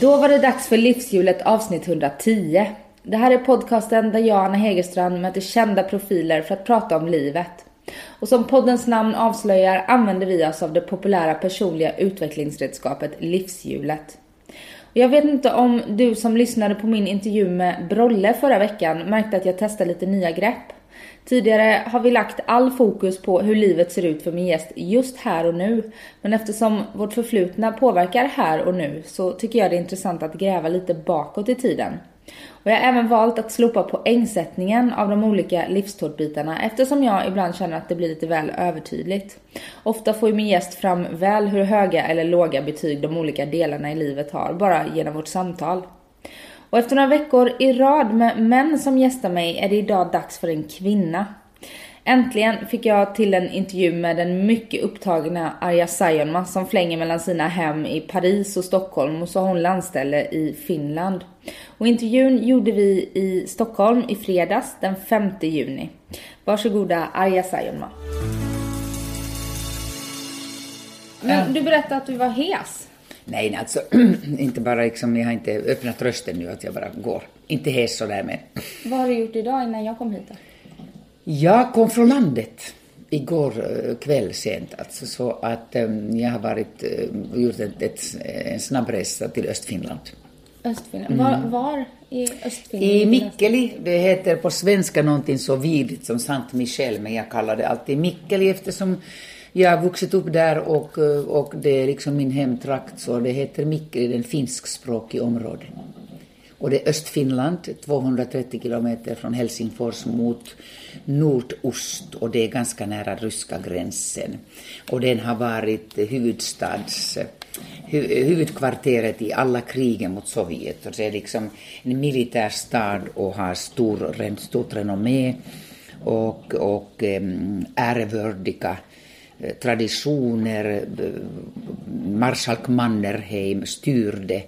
Då var det dags för Livshjulet avsnitt 110. Det här är podcasten där jag, Anna Hegerstrand, möter kända profiler för att prata om livet. Och som poddens namn avslöjar använder vi oss av det populära personliga utvecklingsredskapet Livshjulet. Och jag vet inte om du som lyssnade på min intervju med Brolle förra veckan märkte att jag testade lite nya grepp. Tidigare har vi lagt all fokus på hur livet ser ut för min gäst just här och nu. Men eftersom vårt förflutna påverkar här och nu så tycker jag det är intressant att gräva lite bakåt i tiden. Och jag har även valt att slopa poängsättningen av de olika livstårtbitarna eftersom jag ibland känner att det blir lite väl övertydligt. Ofta får ju min gäst fram väl hur höga eller låga betyg de olika delarna i livet har bara genom vårt samtal. Och efter några veckor i rad med män som gästar mig är det idag dags för en kvinna. Äntligen fick jag till en intervju med den mycket upptagna Arja Saijonmaa som flänger mellan sina hem i Paris och Stockholm och så har hon landställe i Finland. Och intervjun gjorde vi i Stockholm i fredags den 5 juni. Varsågoda Arja Saijonmaa. Men du berättade att du var hes. Nej, alltså inte bara liksom, jag har inte öppnat rösten nu att jag bara går. Inte hes sådär men. Vad har du gjort idag innan jag kom hit då? Jag kom från landet igår eh, kväll sent alltså så att um, jag har varit, uh, gjort ett, ett, en snabbresa till Östfinland. Östfinland? Mm. Var, var, i Östfinland? I Mikkeli. Det heter på svenska någonting så vidigt som Sant Michel men jag kallar det alltid Mikkeli eftersom jag har vuxit upp där och, eh, och det är liksom min hemtrakt så det heter Mikkeli, den finskspråkig område. Och det är Östfinland, 230 kilometer från Helsingfors mot nordost och det är ganska nära ryska gränsen. Och den har varit huvudstads eh, huvudkvarteret i alla krigen mot Sovjet. Och det är liksom en militär stad och har stor, stort renommé och, och ehm, ärevördiga traditioner. Eh, marskalk Mannerheim styrde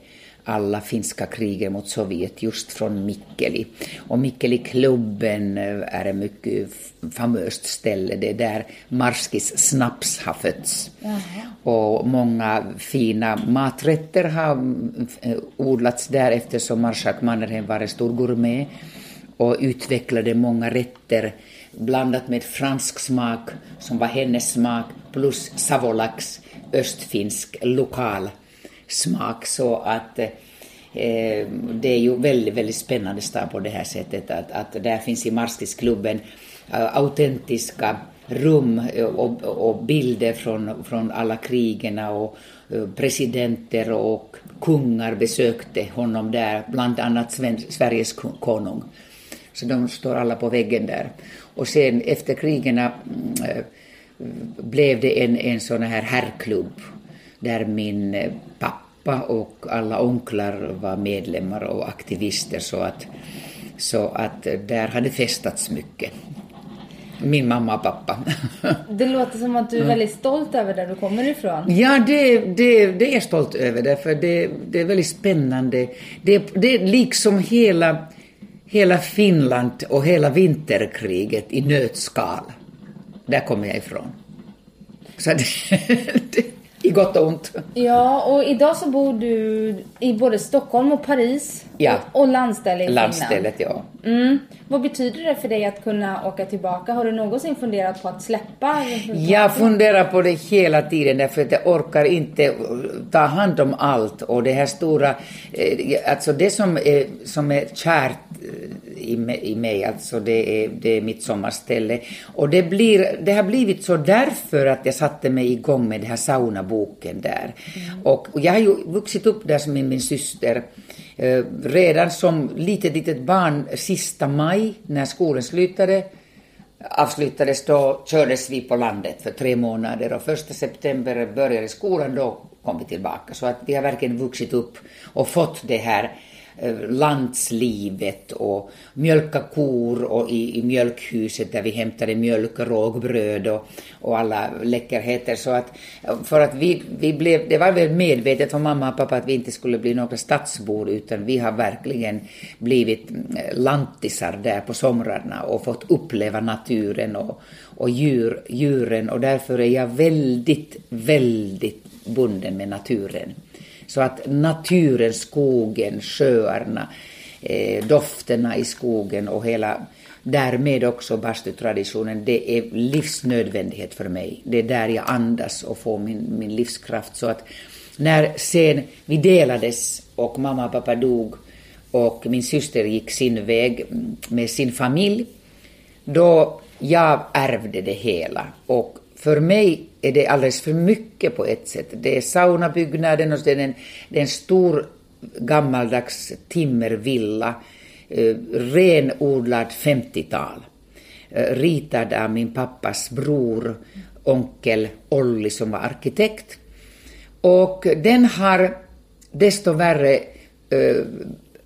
alla finska krigen mot Sovjet just från Mikkeli. Och Mikkeli-klubben eh, är ett mycket famöst ställe. Det är där Marskis snaps har fötts. Jaha. Och många fina maträtter har odlats där eftersom marskalk Mannerheim var en stor gourmet och utvecklade många rätter blandat med fransk smak som var hennes smak plus savolax, östfinsk lokal smak så att eh, det är ju väldigt, väldigt spännande stad på det här sättet att, att där finns i Marskisklubben äh, eh, autentiska rum eh, och, och, bilder från, från alla krigen och eh, presidenter och kungar besökte honom där, bland annat Sveriges konung. Så de står alla på väggen där. Och sen efter krigen äh, blev det en, en sån här herrklubb där min äh, pappa och alla onklar var medlemmar och aktivister så att, så att där hade festats mycket. Min mamma och pappa. Det låter som att du är väldigt stolt över där du kommer ifrån. Ja, det, det, det är jag stolt över därför det, det är väldigt spännande. Det, det är liksom hela hela Finland och hela vinterkriget i nötskal. Där kommer jag ifrån. Så det, det, i gott och ont. Ja, och idag så bor du i både Stockholm och Paris. Ja. Och, och landställe i. Landstället, ja. Mm. Vad betyder det för dig att kunna åka tillbaka? Har du någonsin funderat på att släppa? Jag funderar på det hela tiden därför att jag orkar inte ta hand om allt och det här stora, eh, alltså det som är, som är kärt eh, i, i mig, alltså det är, det är mitt sommarställe. Och det, blir, det har blivit så därför att jag satte mig igång med den här saunaboken där. Mm. Och, och jag har ju vuxit upp där som med min syster Eh, redan som litet, litet barn sista maj när skolan slutade avslutades då kördes vi på landet för tre månader och första september började skolan, då kom vi tillbaka. Så att vi har verkligen vuxit upp och fått det här Eh, landslivet och mjölka kor och i, i mjölkhuset där vi hämtade mjölk, rågbröd och, och alla läckerheter. Så att, för att vi, vi blev, det var väl medvetet från mamma och pappa att vi inte skulle bli några stadsbor utan vi har verkligen blivit eh, lantisar där på somrarna och fått uppleva naturen och, och djur, djuren och därför är jag väldigt, väldigt bunden med naturen. Så att naturen, skogen, sjöarna, eh, dofterna i skogen och hela därmed också bastutraditionen, det är livsnödvändighet för mig. Det är där jag andas och får min, min livskraft. Så att när sen vi delades och mamma och pappa dog och min syster gick sin väg med sin familj, då jag ärvde det hela. Och för mig är det alldeles för mycket på ett sätt. Det är saunabyggnaden och det är en, det är en stor gammaldags timmervilla, eh, renodlad 50-tal, eh, ritad av min pappas bror, onkel Olli som var arkitekt. Och den har desto värre eh,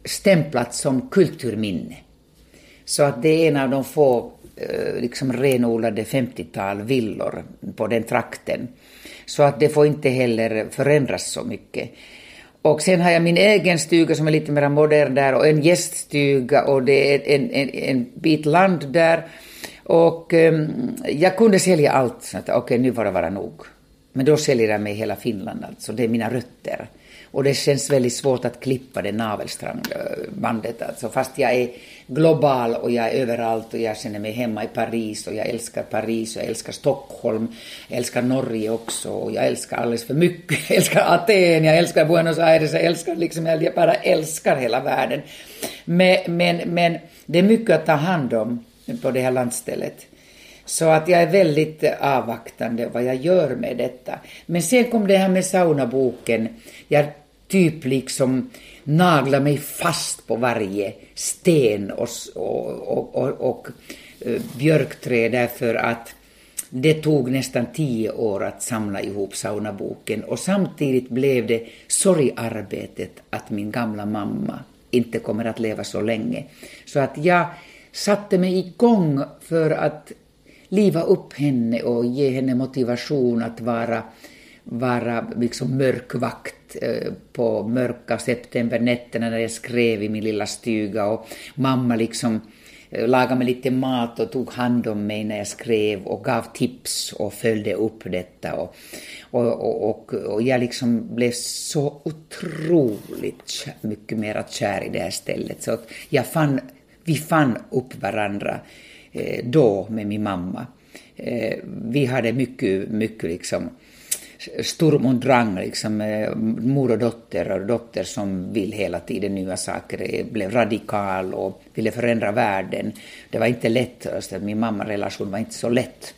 stämplats som kulturminne. Så att det är en av de få Eh, liksom renodlade 50-tal villor på den trakten. Så att det får inte heller förändras så mycket. Och sen har jag min egen stuga som är lite mer modern där och en gäststuga och det är en, en, en bit land där. Och um, jag kunde sälja allt, okej okay, nu får det vara nog. Men då säljer jag mig hela Finland alltså, det är mina rötter. Och det känns väldigt svårt att klippa det navelstrangbandet alltså, fast jag är global och jag är överallt och jag känner mig hemma i Paris och jag älskar Paris och jag älskar Stockholm, jag älskar Norge också och jag älskar alldeles för mycket, jag älskar Aten, jag älskar Buenos Aires, jag älskar liksom, jag bara älskar hela världen. Men, men, men det är mycket att ta hand om på det här landstället. Så att jag är väldigt avvaktande vad jag gör med detta. Men sen kom det här med saunaboken. Jag typ liksom nagla mig fast på varje sten och, och, och, och och eh, björkträd därför att det tog nästan tio år att samla ihop saunaboken och samtidigt blev det sorgarbetet att min gamla mamma inte kommer att leva så länge. Så att jag satte mig igång för att liva upp henne och ge henne motivation att vara, vara liksom mörkvakt Eh, på mörka septembernätterna när jag skrev i min lilla stuga och mamma liksom eh, lagade mig lite mat och tog hand om mig när jag skrev och gav tips och följde upp detta. Och, och, och, och jag liksom blev så otroligt mycket mer kär i det här stället. Så att jag fann, vi fann upp varandra eh, då med min mamma. vi hade mycket, mycket liksom sturm och drang, liksom, mor och dotter, och dotter som vill hela tiden nya saker, blev radikal och ville förändra världen. Det var inte lätt, alltså, min mamma-relation var inte så lätt.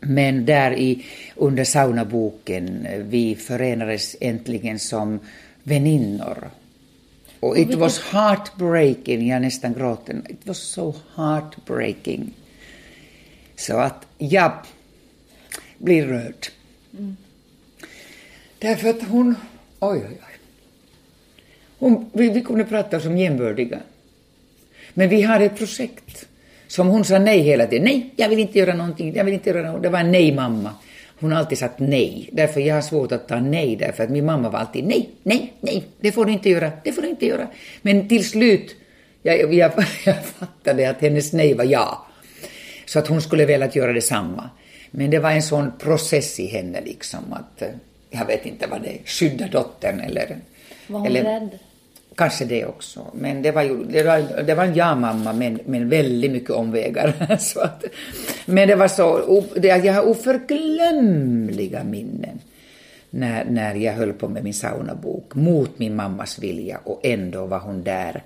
Men där i, under saunaboken, vi förenades äntligen som väninnor. Och it was heartbreaking, jag nästan gråter. It was so heartbreaking. Så att jag blir rörd. Mm. Därför att hon, oj oj oj. Hon, vi, vi kunde prata som jämbördiga. Men vi hade ett projekt som hon sa nej hela tiden. Nej, jag vill inte göra någonting, jag vill inte göra någonting. Det var en nej-mamma. Hon har alltid sagt nej. Därför jag har svårt att ta nej, därför att min mamma var alltid nej, nej, nej, det får du inte göra, det får du inte göra. Men till slut, jag, jag, jag fattade att hennes nej var ja. Så att hon skulle velat göra detsamma. Men det var en sån process i henne liksom att, eh, jag vet inte vad det är, skydda dottern eller... Var hon eller, rädd? Kanske det också. Men det var ju, det var, det var en ja-mamma men, men väldigt mycket omvägar. så att, men det var så, det, jag har oförglömliga minnen när, när jag höll på med min saunabok mot min mammas vilja och ändå var hon där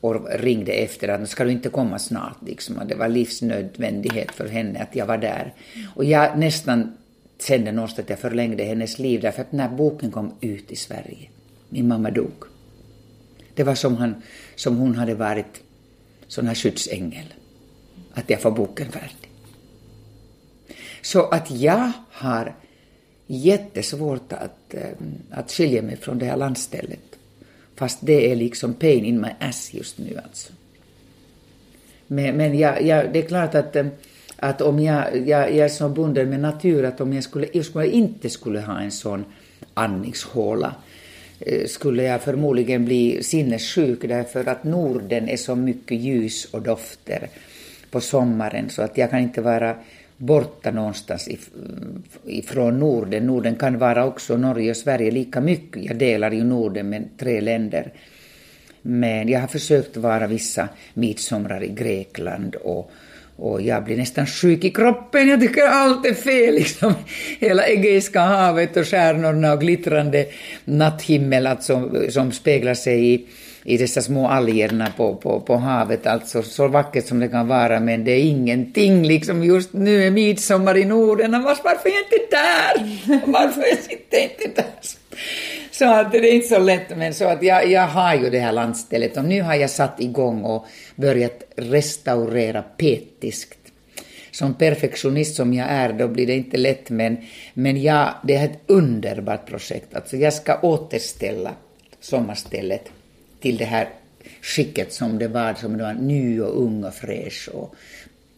och ringde efter att ska du inte komma snart liksom. Och det var livsnödvändighet för henne att jag var där. Och jag nästan kände någonstans att jag förlängde hennes liv därför att när boken kom ut i Sverige, min mamma dog. Det var som, han, som hon hade varit sån här skyddsängel. att jag får boken färdig. Så att jag har jättesvårt att, eh, att skilja mig från det här landstället. Fast det är liksom pain in my ass just nu alltså. Men, men jag, jag, det är klart att, eh, att om jag, jag, jag är så bunden med natur att om jag, skulle, jag skulle, inte skulle ha en sån andningshåla eh, skulle jag förmodligen bli sinnessjuk därför att Norden är så mycket ljus och dofter på sommaren så att jag kan inte vara borta någonstans ifrån Norden. Norden kan vara också Norge och Sverige lika mycket. Jag delar ju Norden med tre länder. Men jag har försökt vara vissa midsomrar i Grekland och, och jag blir nästan sjuk i kroppen. Jag tycker allt är fel. Liksom. Hela Egeiska havet och stjärnorna och glittrande natthimmel alltså, som speglar sig i i dessa små algerna på, på, på havet, alltså så vackert som det kan vara, men det är ingenting liksom just nu är midsommar i Norden, varför är jag inte där? Varför sitter jag inte där? Så att det är inte så lätt, men så att jag, jag har ju det här landstället och nu har jag satt igång och börjat restaurera petiskt. Som perfektionist som jag är, då blir det inte lätt, men, men ja, det är ett underbart projekt. Alltså jag ska återställa sommarstället till det här skicket som det var, som det var ny och ung och fräsch och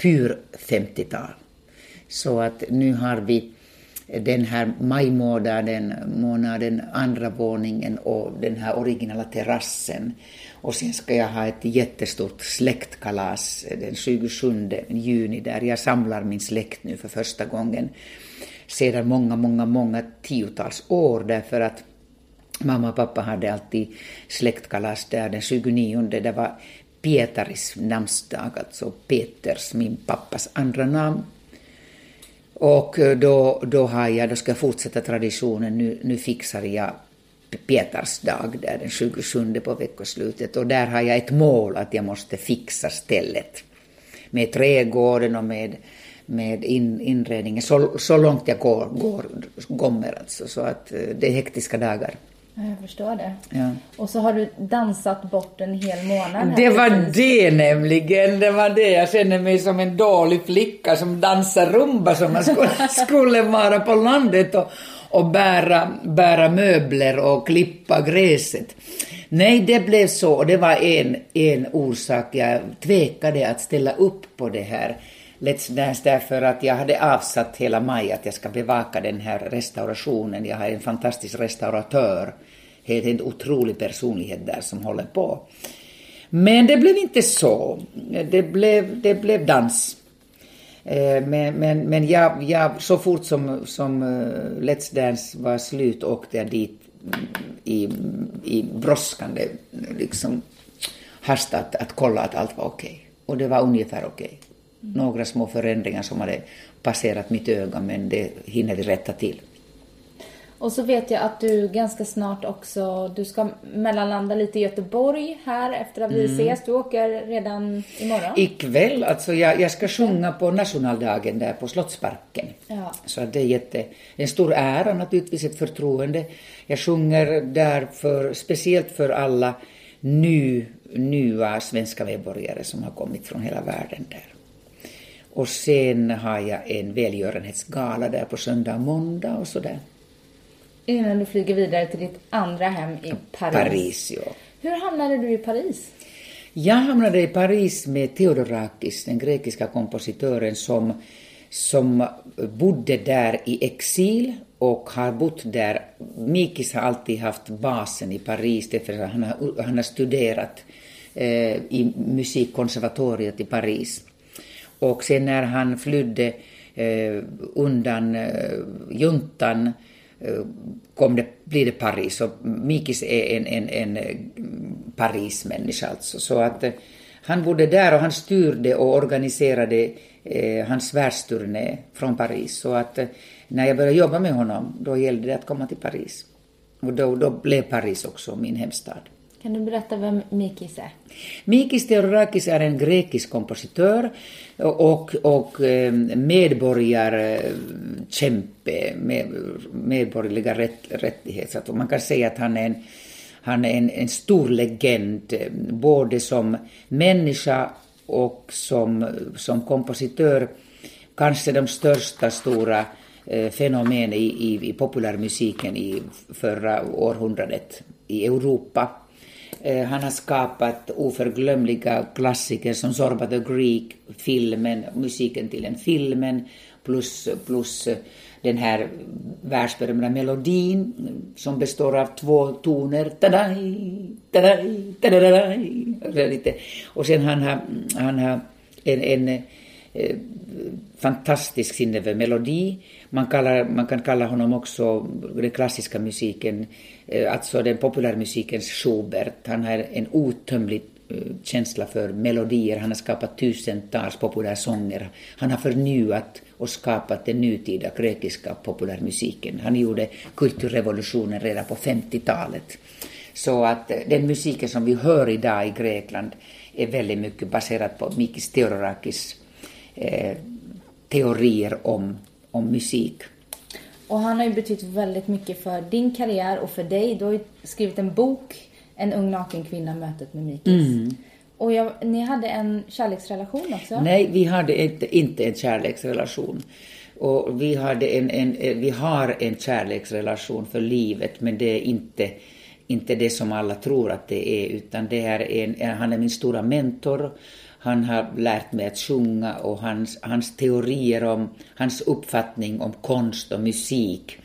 pur 50-tal. Så att nu har vi den här majmånaden, månaden, andra våningen och den här originala terrassen. Och sen ska jag ha ett jättestort släktkalas den 27 juni där jag samlar min släkt nu för första gången sedan många, många, många tiotals år därför att Mamma och pappa hade alltid släktkalas där den 29. Det var Pietaris namnsdag, alltså Peters, min pappas andra namn. Och eh, då, då, har jag, då ska jag fortsätta traditionen. Nu, nu fixar jag Pietars dag där den 27 på veckoslutet och där har jag ett mål att jag måste fixa stället med trädgården och med, med in, inredningen så, så långt jag går, går, kommer alltså. Så att eh, det är hektiska dagar. Jag förstår det. Ja. Och så har du dansat bort en hel månad. Det var det nämligen. Det var det. Jag känner mig som en dålig flicka som dansar rumba som man skulle, skulle vara på landet och, och bära, bära möbler och klippa gräset. Nej, det blev så. Det var en, en orsak. Jag tvekade att ställa upp på det här Let's Dance därför att jag hade avsatt hela maj att jag ska bevaka den här restaurationen. Jag har en fantastisk restauratör helt, helt otrolig personlighet där som håller på. Men det blev inte så. Det blev, det blev dans. Eh, men, men, men jag, jag, så fort som, som eh, Let's Dance var slut åkte jag dit mm, i, i brådskande liksom, hast att, att kolla att allt var okej. Okay. Och det var ungefär okej. Okay. Några små förändringar som hade passerat mitt öga men det hinner vi rätta till. Och så vet jag att du ganska snart också, du ska mellanlanda lite i Göteborg här efter att vi mm. ses. Du åker redan imorgon? Ikväll, alltså jag, jag ska sjunga på nationaldagen där på Slottsparken. Ja. Så det är jätte, en stor ära naturligtvis, ett förtroende. Jag sjunger där för, speciellt för alla nu, nya svenska medborgare som har kommit från hela världen där. Och sen har jag en välgörenhetsgala där på söndag och måndag och sådär. Innan du flyger vidare till ditt andra hem i Paris. Paris, ja. Hur hamnade du i Paris? Jag hamnade i Paris med Theodorakis, den grekiska kompositören som, som bodde där i exil och har bott där. Mikis har alltid haft basen i Paris, därför att han har, han har studerat eh, i musikkonservatoriet i Paris. Och sen när han flydde eh, undan eh, juntan kom det, blir det Paris. Och Mikis är en, en, en eh, Paris-människa alltså. Så att eh, han bodde där och han styrde och organiserade eh, hans världsturné från Paris. Så att eh, när jag började jobba med honom, då gällde det att komma till Paris. Och då, då blev Paris också min hemstad. Kan du berätta vem Mikis är? Mikis Theodorakis är en grekisk kompositör och, och eh, medborgarkämpe eh, med medborgerliga rätt, rättigheter. Så man kan säga att han är en, han är en, en stor legend, eh, både som människa och som, som kompositör kanske de största stora eh, i, i, i populärmusiken i förra århundradet i Europa. Eh, han har skapat oförglömliga klassiker som Zorba the Greek, filmen, musiken till den filmen, plus, plus den här världsberömda melodin som består av två toner. Tadaj, tadaj, tadaj, och sen han har han har en, en eh, fantastisk sinne för melodi. Man, kallar, man kan kalla honom också den klassiska musiken, Eh, alltså den populärmusikens Schubert. Han har en otömlig eh, känsla för melodier. Han har skapat tusentals populärsånger. Han har förnyat och skapat den nutida grekiska populärmusiken. Han gjorde kulturrevolutionen redan på 50-talet. Så att eh, den musiken som vi hör idag i Grekland är väldigt mycket baserad på Mikis Theodorakis eh, teorier om, om musik. Och han har ju betytt väldigt mycket för din karriär och för dig. Du har ju skrivit en bok, En ung naken kvinna, mötet med Mikis. Mm. Och jag, ni hade en kärleksrelation också? Nej, vi hade inte, inte en kärleksrelation. Och vi, hade en, en, vi har en kärleksrelation för livet, men det är inte, inte det som alla tror att det är, utan det är en, han är min stora mentor. Han har lärt mig att sjunga och hans, hans teorier om, hans uppfattning om konst och musik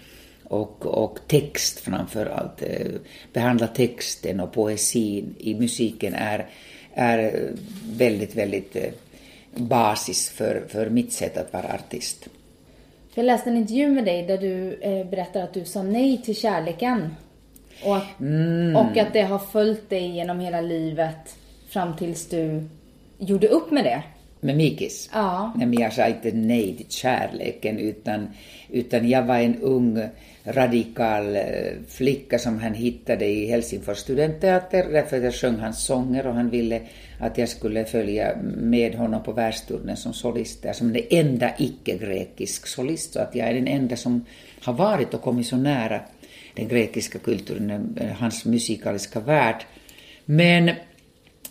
och, och text framför allt, eh, behandla texten och poesin i musiken är är väldigt, väldigt eh, basis för, för mitt sätt att vara artist. Jag läste en intervju med dig där du eh, berättar att du sa nej till kärleken. Och att, mm. och att det har följt dig genom hela livet fram tills du gjorde upp med det. Med Mikis? Ja. Nej, men jag sa inte nej till kärleken utan, utan jag var en ung radikal eh, flicka som han hittade i Helsingfors studentteater därför att jag sjöng hans sånger och han ville att jag skulle följa med honom på världsturnén som solist, som den enda icke-grekisk solist, så att jag är den enda som har varit och kommit så nära den grekiska kulturen, eh, hans musikaliska värld. Men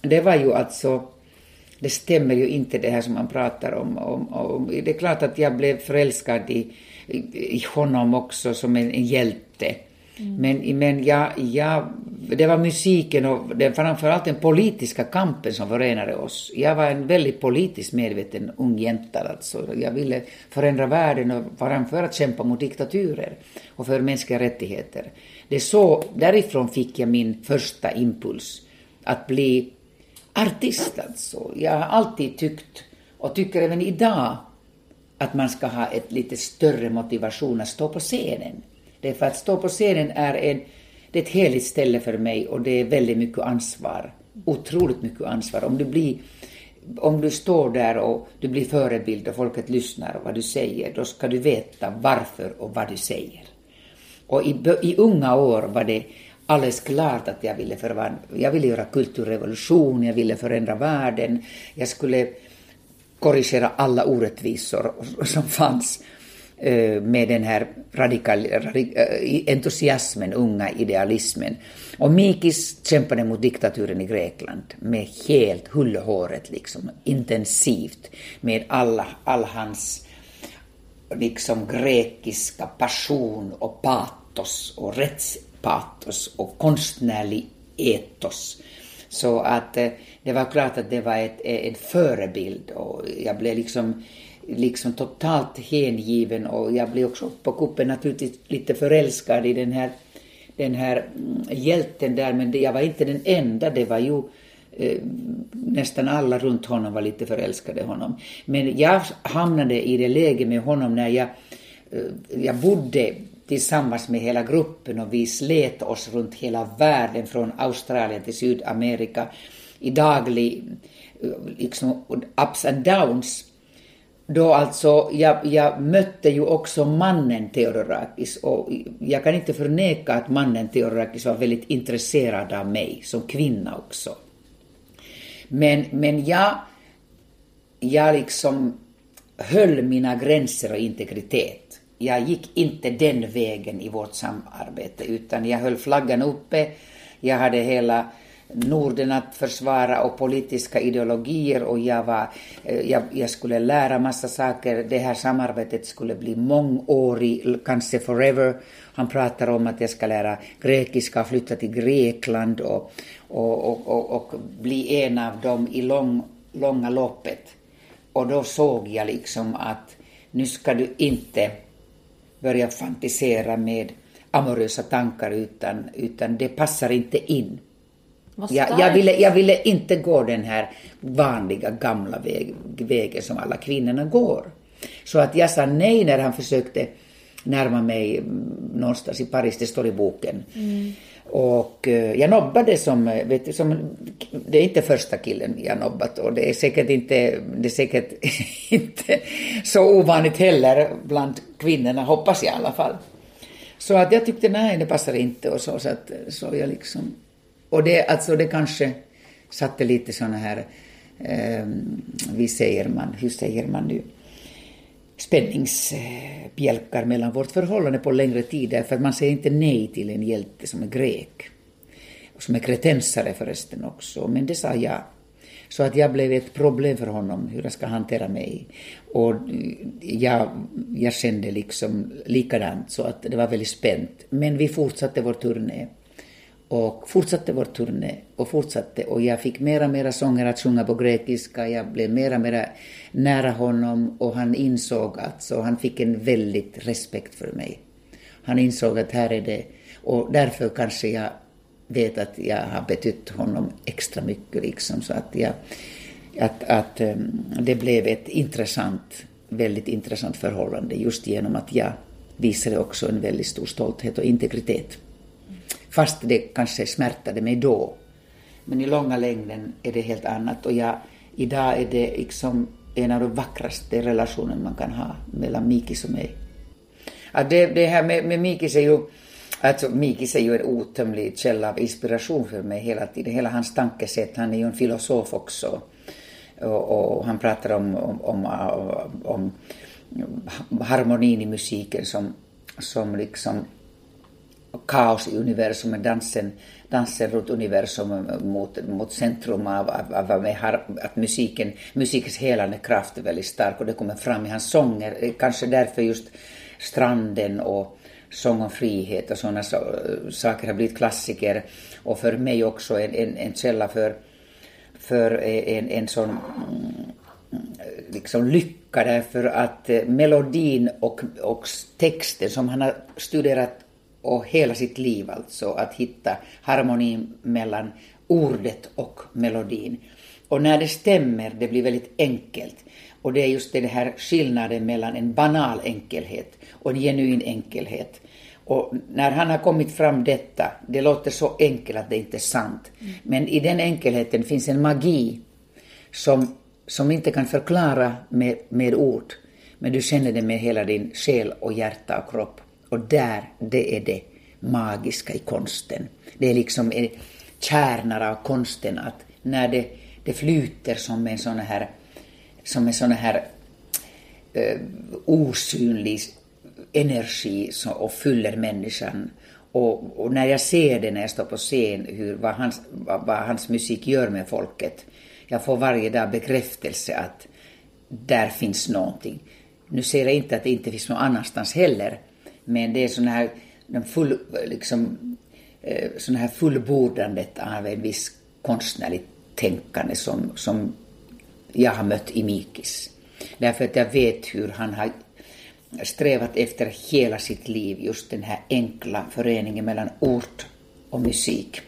det var ju alltså det stämmer ju inte det här som man pratar om. om, om. Det är klart att jag blev förälskad i, i, i honom också som en, en hjälte. Mm. Men, men jag, jag, det var musiken och det, framförallt den politiska kampen som förenade oss. Jag var en väldigt politiskt medveten ung jänta. Alltså. Jag ville förändra världen och framför att kämpa mot diktaturer och för mänskliga rättigheter. Det så, därifrån fick jag min första impuls att bli artist alltså. Jag har alltid tyckt, och tycker även idag, att man ska ha ett lite större motivation att stå på scenen. Därför att stå på scenen är, en, det är ett heligt ställe för mig och det är väldigt mycket ansvar. Otroligt mycket ansvar. Om du, blir, om du står där och du blir förebild och folket lyssnar vad du säger, då ska du veta varför och vad du säger. Och i, i unga år var det alldeles klart att jag ville, förvan, jag ville göra kulturrevolution, jag ville förändra världen, jag skulle korrigera alla orättvisor som fanns eh, med den här radikal, radik, eh, entusiasmen, unga idealismen. Och Mikis kämpade mot diktaturen i Grekland med helt hullhåret, liksom, intensivt, med alla, all hans liksom grekiska passion och patos och rätts patos och konstnärlig etos. Så att eh, det var klart att det var ett, eh, en förebild och jag blev liksom, liksom totalt hängiven och jag blev också på kuppen naturligtvis lite förälskad i den här, den här mm, hjälten där men jag var inte den enda, det var ju eh, nästan alla runt honom var lite förälskade i honom. Men jag hamnade i det läget med honom när jag, eh, jag bodde tillsammans med hela gruppen och vi slet oss runt hela världen från Australien till Sydamerika i daglig liksom, ups and downs. Då alltså, jag, jag mötte ju också mannen Theodorakis och jag kan inte förneka att mannen Theodorakis var väldigt intresserad av mig som kvinna också. Men, men jag, jag liksom höll mina gränser och integritet jag gick inte den vägen i vårt samarbete utan jag höll flaggan uppe. Jag hade hela Norden att försvara och politiska ideologier och jag, var, eh, jag, jag skulle lära massa saker. Det här samarbetet skulle bli mångårig, kanske forever. Han pratar om att jag ska lära grekiska, flytta till Grekland och, och, och, och, och bli en av dem i lång, långa loppet. Och då såg jag liksom att nu ska du inte börja fantisera med amorösa tankar utan, utan det passar inte in. Jag, jag, ville, jag ville inte gå den här vanliga gamla väg, vägen som alla kvinnorna går. Så att jag sa nej när han försökte närma mig någonstans i Paris, det står i boken. Mm. Och eh, jag nobbade som, eh, vet du, som, det är inte första killen jag nobbat och det är säkert inte, det är säkert inte så ovanligt heller bland kvinnorna, hoppas jag i alla fall. Så att jag tyckte nej, det passar inte och så, så att eh, så jag liksom, och det, alltså det kanske satte lite sådana här, eh, vi säger man, hur säger man nu, spänningsbjälkar mellan vårt förhållande på längre tid, därför att man säger inte nej till en hjälte som är grek. och Som är kretensare förresten också, men det sa jag. Så att jag blev ett problem för honom, hur jag ska hantera mig. Och eh, jag, jag kände liksom likadant, så att det var väldigt spänt. Men vi fortsatte vår turné och fortsatte vår turné och fortsatte. Och jag fick mera mera sånger att sjunga på grekiska, jag blev mera mera nära honom. Och han insåg att så han fick en väldigt respekt för mig. Han insåg att här är det, och därför kanske jag vet att jag har betytt honom extra mycket liksom. Så att jag, att, att ehm, det blev ett intressant, väldigt intressant förhållande just genom att jag visade också en väldigt stor stolthet och integritet. Fast det kanske smärtade mig då. Men i långa längden är det helt annat. Och jag, idag är det liksom en av de vackraste relationer man kan ha mellan Mikis och mig. Att det, det här med, med Mikis är ju, alltså Mikis är ju en otömlig källa av inspiration för mig hela tiden. Hela hans tankesätt, han är ju en filosof också. Och, och han pratar om, om, om, om, harmonin i musiken som, som liksom kaos i universum, dansen, dansen runt universum mot, mot centrum av, av, av att musiken, musikens helande kraft är väldigt stark och det kommer fram i hans sånger. Eh, kanske därför just stranden och sång om frihet och sådana saker har blivit klassiker och för mig också en, en, en källa för, för eh, en, en sån mm, liksom lycka därför att eh, melodin och, och texten som han har studerat och hela sitt liv alltså att hitta harmonin mellan ordet och melodin. Och när det stämmer, det blir väldigt enkelt. Och det är just den här skillnaden mellan en banal enkelhet och en genuin enkelhet. Och när han har kommit fram detta, det låter så enkelt att det inte är sant, mm. men i den enkelheten finns en magi som, som inte kan förklara med, med ord, men du känner det med hela din själ och hjärta och kropp. Och där, det är det magiska i konsten. Det är liksom kärnan av konsten att när det, det flyter som en sån här, som en sån här eh, osynlig energi som, och fyller människan. Och, och, när jag ser det när jag står på scen, hur, vad, hans, vad, vad hans musik gör med folket, jag får varje dag bekräftelse att där finns någonting. Nu ser jag inte att det inte finns någon annanstans heller, men det är sån här, de full, liksom, eh, sån här fullbordandet av en viss konstnärligt tänkande som, som jag har mött i Mikis. Därför att jag vet hur han har strävat efter hela sitt liv, just den här enkla föreningen mellan ord och musik.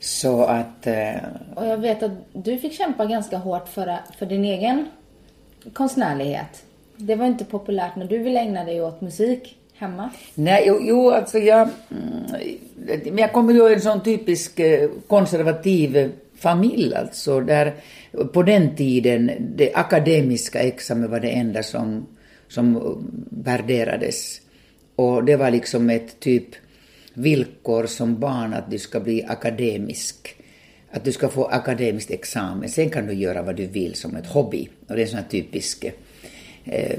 Så att... Eh, och jag vet att du fick kämpa ganska hårt för, för din egen konstnärlighet. Det var inte populärt när du ville ägna dig åt musik hemma? Nej, jo, jo alltså jag... Men jag kommer ju en sån typisk eh, konservativ familj alltså, där på den tiden det akademiska examen var det enda som, som värderades. Och det var liksom ett typ villkor som barn att du ska bli akademisk. Att du ska få akademiskt examen. Sen kan du göra vad du vill som ett hobby. Och det är en sån här typisk eh, eh,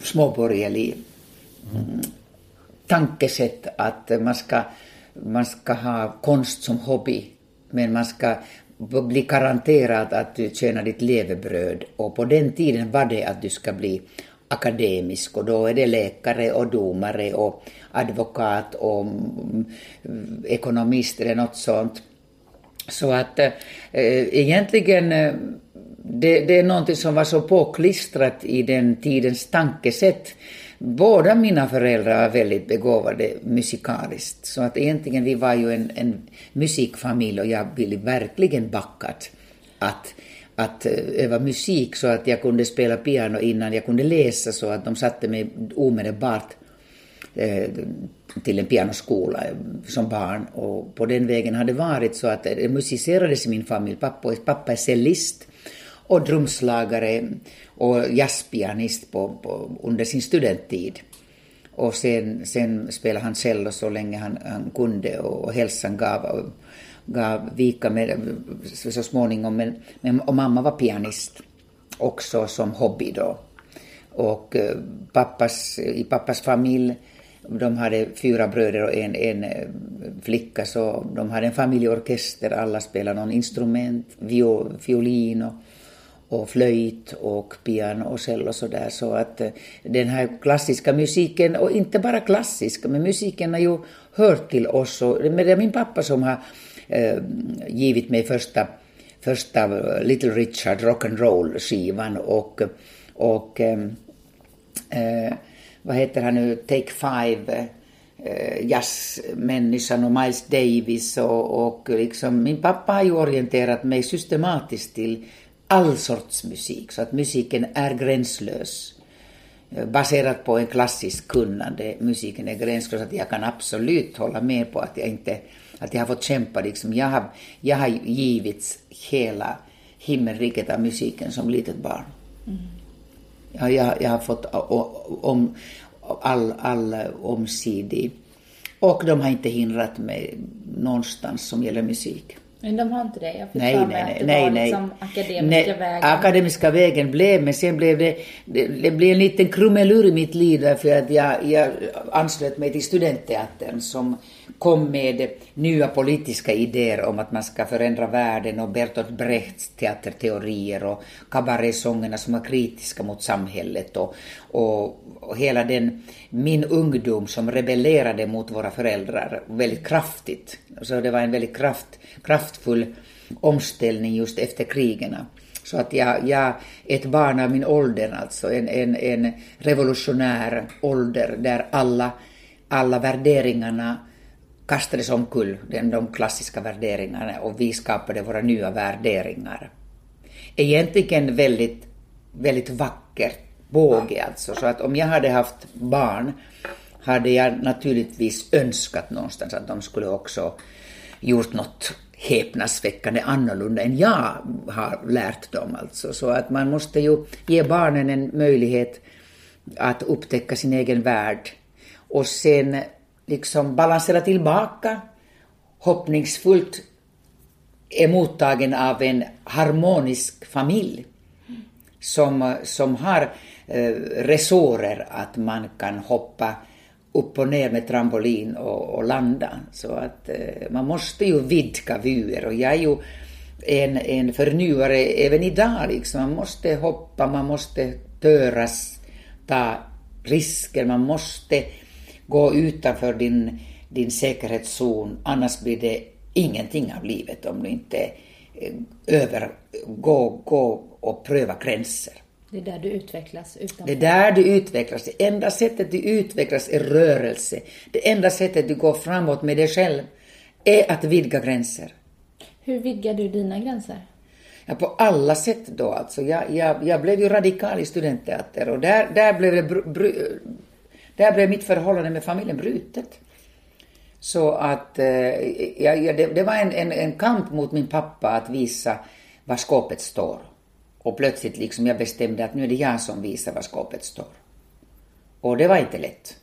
småborgerlig mm, tankesätt att man ska man ska ha konst som hobby, men man ska bli garanterad att du tjänar ditt levebröd. Och på den tiden var det att du ska bli akademisk och då är det läkare och domare och advokat och mm, ekonomist eller något sånt. Så att äh, egentligen eh, det, det är någonting som var så påklistrat i den tidens tankesätt. Båda mina föräldrar var väldigt begåvade musikaliskt, så att egentligen vi var ju en, en musikfamilj och jag ville verkligen backat att, att eh, öva musik så att jag kunde spela piano innan jag kunde läsa så att de satte mig omedelbart eh, till en pianoskola eh, som barn och på den vägen har det varit så att eh, det musicerades i min familj. Pappa, pappa är cellist och drumslagare och jazzpianist på, på, under sin studenttid. Och sen, sen spelade han cello så länge han, han kunde och, och hälsan gav, gav vika med, så småningom. Men, men, och mamma var pianist också som hobby då. Och eh, pappas, i pappas familj, de hade fyra bröder och en, en eh, flicka, så de hade en familjeorkester, alla spelade någon instrument, violin och och flöjt och piano och cello och sådär. Så att eh, den här klassiska musiken, och inte bara klassiska, men musiken har ju hört till oss. Och, men det är min pappa som har eh, givit mig första, första eh, Little Richard rock'n'roll skivan och, och eh, eh, vad heter han nu, Take Five, eh, jazzmänniskan och Miles Davis och, och liksom, min pappa har ju orienterat mig systematiskt till all sorts musik, så att musiken är gränslös. Eh, baserat på en klassisk kunnande, musiken är gränslös, att jag kan absolut hålla med på att jag inte, att jag har fått kämpa liksom. Jag har, jag har givits hela himmelriket av musiken som litet barn. Mm. Jag, jag, jag har fått om, all, all omsidig och de har inte hindrat mig någonstans som gäller musik. Men de har inte det? Jag fick nej, för mig att det nej, var nej. liksom akademiska nej, vägen. Akademiska vägen blev, men sen blev det, det, det blev en liten krumelur i mitt liv därför att jag, jag anslöt mig till studentteatern som kom med nya politiska idéer om att man ska förändra världen och Bertolt Brechts teaterteorier och kabarésångerna som var kritiska mot samhället och, och, och hela den, min ungdom som rebellerade mot våra föräldrar väldigt kraftigt. Så det var en väldigt kraft, kraftfull omställning just efter krigen. Så att jag, jag ett barn av min ålder, alltså en, en, en revolutionär ålder där alla, alla värderingarna kastades omkull, de klassiska värderingarna, och vi skapade våra nya värderingar. Egentligen väldigt, väldigt vackert båge alltså, så att om jag hade haft barn hade jag naturligtvis önskat någonstans att de skulle också gjort något häpnadsväckande annorlunda än jag har lärt dem. Alltså. Så att man måste ju ge barnen en möjlighet att upptäcka sin egen värld och sen liksom balansera tillbaka, hoppningsfullt är mottagen av en harmonisk familj som, som har eh, resårer att man kan hoppa upp och ner med trampolin och, och landa. Så att eh, man måste ju vidga vyer och jag är ju en, en förnyare även idag liksom. Man måste hoppa, man måste töras, ta risker, man måste gå utanför din, din säkerhetszon, annars blir det ingenting av livet om du inte eh, över, gå, gå och pröva gränser. Det är där du utvecklas utanför. Det är där du utvecklas. Det enda sättet du utvecklas är rörelse. Det enda sättet du går framåt med dig själv är att vidga gränser. Hur vidgar du dina gränser? Ja, på alla sätt då alltså. Jag, jag, jag blev ju radikal i studentteater och där, där, blev det br, br, där blev mitt förhållande med familjen brutet. Så att eh, ja, ja, det, det, var en, en, en kamp mot min pappa att visa var skåpet står. Och plötsligt liksom jag bestämde att nu är det jag som visar var skåpet står. Och det var inte lätt.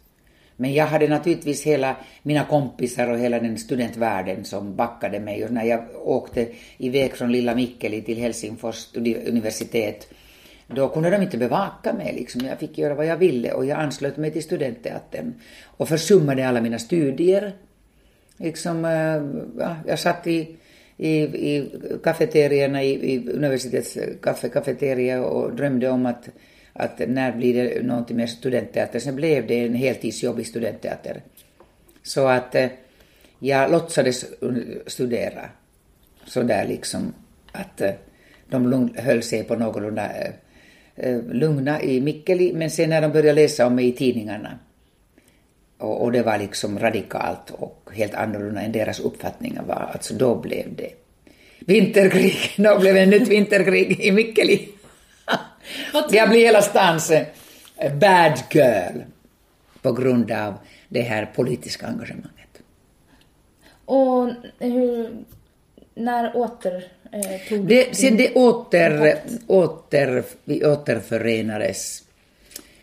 Men jag hade naturligtvis hela mina kompisar och hela den studentvärlden som backade mig. Och när jag åkte iväg från lilla Mikkeli till Helsingfors universitet, då kunde de inte bevaka mig. Liksom. Jag fick göra vad jag ville och jag anslöt mig till studentteatern och försummade alla mina studier Liksom, eh, ja, jag satt i, i, i kafeterierna i, i universitets kaffe, kafeteria och drömde om att, att när blir det någonting med studentteater. Sen blev det en heltidsjobb i studentteater. Så att eh, jag låtsades studera. Så där liksom att eh, de höll sig på någorlunda lugna i Mikkeli, men sen när de började läsa om mig i tidningarna och, och, det var liksom radikalt och helt annorlunda än deras uppfattningar var. Alltså då blev det vinterkrig. Då blev det nytt vinterkrig i Mikkeli. Jag blev hela stans eh, bad girl på grund av det här politiska engagemanget. Och hur, när åter eh, tog det, Sen det åter, åter, vi återförenades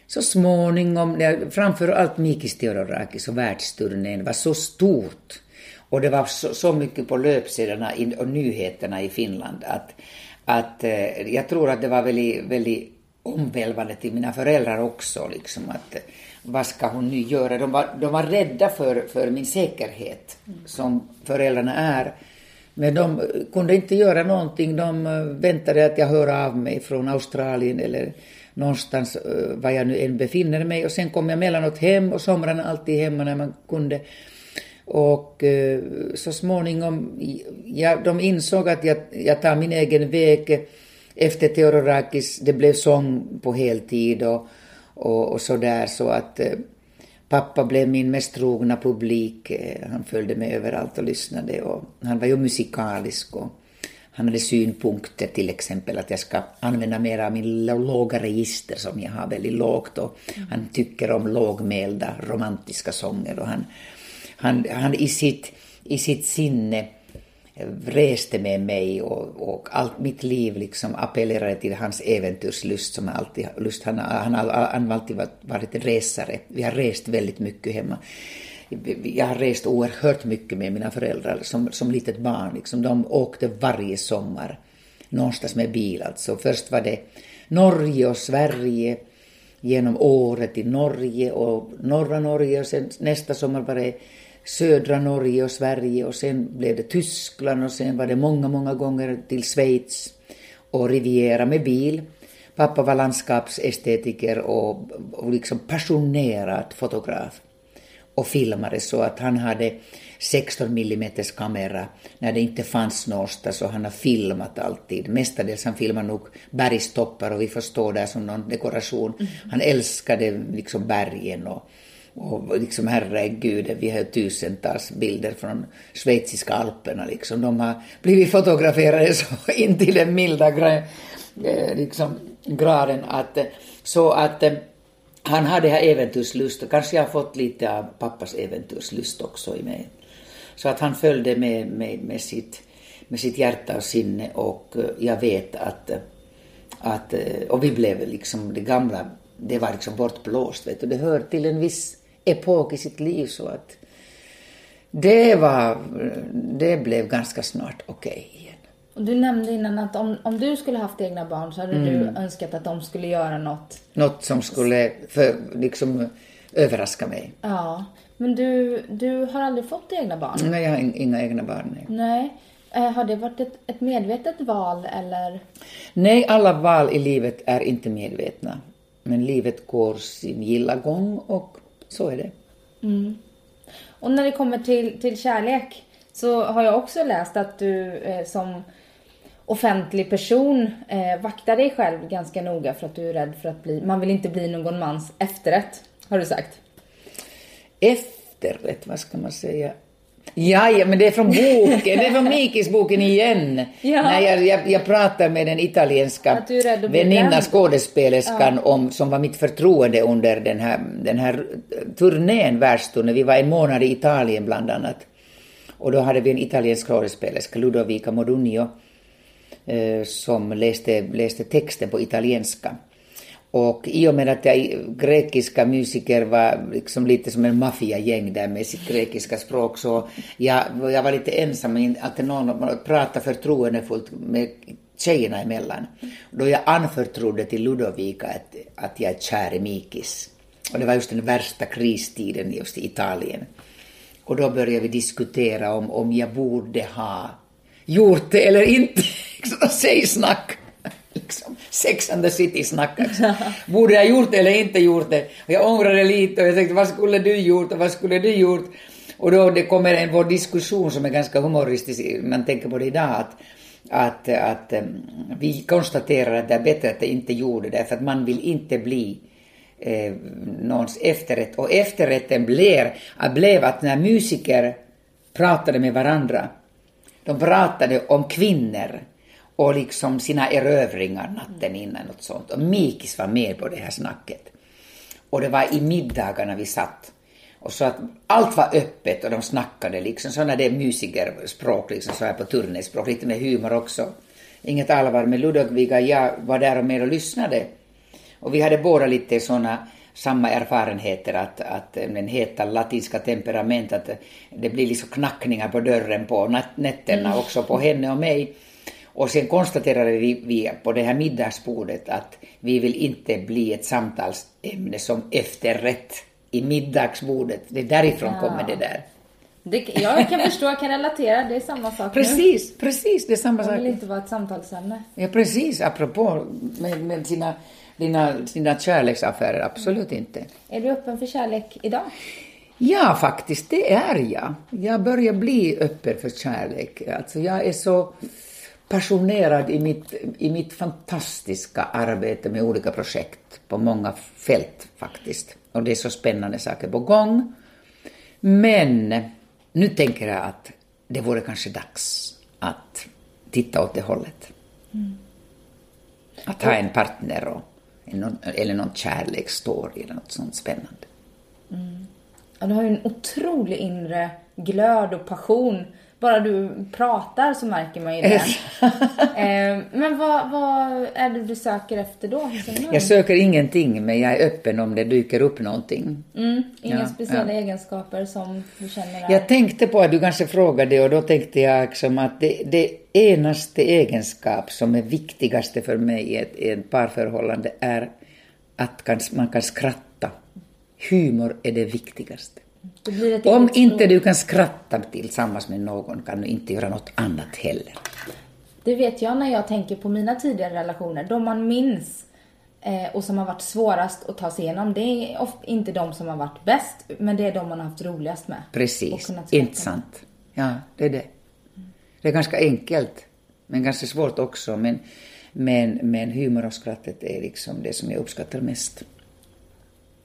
så småningom, framför allt Mikis Theodorakis och världsturnén var så stort och det var så, så mycket på löpsedlarna och nyheterna i Finland att, att eh, jag tror att det var väldigt, väldigt omvälvande till mina föräldrar också. Liksom, att, vad ska hon nu göra? De var, de var rädda för, för min säkerhet, som föräldrarna är. Men de kunde inte göra någonting. De eh, väntade att jag hör av mig från Australien eller någonstans eh, var jag nu än befinner mig. Och sen kom jag mellanåt hem och somrarna alltid hemma när man kunde. Och eh, så småningom, ja, de insåg att jag, jag tar min egen väg efter Theodorakis. Det blev sång på heltid och, och, och så där så att pappa blev min mest trogna publik. Han följde med överallt och lyssnade och han var ju musikalisk och han hade synpunkter till exempel att jag ska använda mer av min låga register som jag har väldigt lågt och han tycker om lågmälda romantiska sånger och han, han, han i, sitt, i sitt sinne reste med mig och, och allt mitt liv liksom appellerade till hans äventyrslust som alltid lust. Han, han, han, han har alltid varit, varit en resare. Vi har rest väldigt mycket hemma jag har rest oerhört mycket med mina föräldrar som, som litet barn. Liksom. De åkte varje sommar någonstans med bil. Alltså. Först var det Norge och Sverige genom året i Norge och norra Norge och sen nästa sommar var det södra Norge och Sverige och sen blev det Tyskland och sen var det många, många gånger till Schweiz och Riviera med bil. Pappa var landskapsestetiker och, och liksom passionerad fotograf och filmade så att han hade 16 mm kamera när det inte fanns någonstans och han har filmat alltid. Mestadels han filmar nog bergstoppar och vi får stå där som någon dekoration. Mm. Han älskade liksom bergen och, och liksom herregud, vi har tusentals bilder från schweiziska alperna liksom. De har blivit fotograferade så in till den milda gra, eh, liksom, graden att eh, så att han han hade här äventyrslust och kanske jag har fått lite av pappas äventyrslust också i mig. Så att han följde med, med, med, sitt, med sitt hjärta och sinne och jag vet att, att och vi blev liksom det gamla, det var liksom bortblåst vet du. Det hör till en viss epok i sitt liv så att det var, det blev ganska snart okej. Okay. Och du nämnde innan att om, om du skulle haft egna barn så hade mm. du önskat att de skulle göra något. Något som skulle för, liksom överraska mig. Ja. Men du, du har aldrig fått egna barn? Nej, jag har inga egna barn. Nej. nej. Eh, har det varit ett, ett medvetet val eller? Nej, alla val i livet är inte medvetna. Men livet går sin gilla gång och så är det. Mm. Och när det kommer till, till kärlek så har jag också läst att du eh, som offentlig person eh, vakta dig själv ganska noga för att du är rädd för att bli, man vill inte bli någon mans efterrätt, har du sagt. Efterrätt, vad ska man säga? Ja, ja, men det är från boken, det är från Mikis boken igen. Ja. När jag, jag, jag pratar med den italienska väninnan, skådespelerskan, ja. om, som var mitt förtroende under den här, den här turnén, världsturnén. Vi var en månad i Italien bland annat. Och då hade vi en italiensk skådespelerska, Ludovica Modugno, Eh, som läste, läste texten på italienska. Och i och med att jag grekiska musiker var liksom lite som en maffiagäng där med sitt grekiska språk så jag, jag var lite ensam, att någon pratade förtroendefullt med tjejerna emellan. Då jag anförtrodde till Ludovica att, att jag är kär i Mikis. Och det var just den värsta kristiden just i Italien. Och då började vi diskutera om, om jag borde ha gjort det eller inte. Säg snack! Liksom, Sex and the City snackas. Borde jag gjort det eller inte gjort det? Och jag ångrade lite och jag tänkte vad skulle du gjort och vad skulle du gjort? Och då det kommer en vår diskussion som är ganska humoristisk, man tänker på det idag, att, att, att eh, vi konstaterar att det är bättre att det inte gjorde det, för att man vill inte bli eh, någons efterrätt. Och efterrätten blev, blev att när musiker pratade med varandra, de pratade om kvinnor och liksom sina erövringar natten innan och sånt. Och Mikis var med på det här snacket. Och det var i middagarna vi satt. Och så att allt var öppet och de snackade liksom sådana där musikerspråk, liksom så här på turnéspråk, lite med humor också. Inget allvar med Ludvig jag var där och mer och lyssnade. Och vi hade båda lite sådana samma erfarenheter att, att den heta latinska temperament, att det blir liksom knackningar på dörren på nätterna mm. också på henne och mig. Och sen konstaterade vi, vi på det här middagsbordet att vi vill inte bli ett samtalsämne som efterrätt i middagsbordet. Det är därifrån ja. kommer det där. Det, jag kan förstå, jag kan relatera, det är samma sak Precis, nu. precis, det är samma sak. Man vill inte vara ett samtalsämne. Ja, precis, apropå med, med sina, dina, sina kärleksaffärer, absolut mm. inte. Är du öppen för kärlek idag? Ja, faktiskt, det är jag. Jag börjar bli öppen för kärlek. Alltså, jag är så passionerad i mitt, i mitt fantastiska arbete med olika projekt på många fält faktiskt. Och det är så spännande saker på gång. Men nu tänker jag att det vore kanske dags att titta åt det hållet. Mm. Att ha en partner och, eller någon kärleksstory eller något sånt spännande. Mm. Ja, du har ju en otrolig inre glöd och passion bara du pratar så märker man ju det. eh, men vad, vad, är det du söker efter då? Jag söker ingenting, men jag är öppen om det dyker upp någonting. Mm, inga ja, speciella ja. egenskaper som du känner är... Jag tänkte på att du kanske frågade och då tänkte jag liksom att det, det enaste egenskap som är viktigaste för mig i ett, i ett parförhållande är att man kan skratta. Humor är det viktigaste. Om inte du kan skratta tillsammans med någon kan du inte göra något annat heller. Det vet jag när jag tänker på mina tidigare relationer. De man minns eh, och som har varit svårast att ta sig igenom, det är ofta inte de som har varit bäst, men det är de man har haft roligast med. Precis, inte sant. Ja, det är det. Det är ganska enkelt, men ganska svårt också. Men, men, men humor och skrattet är liksom det som jag uppskattar mest.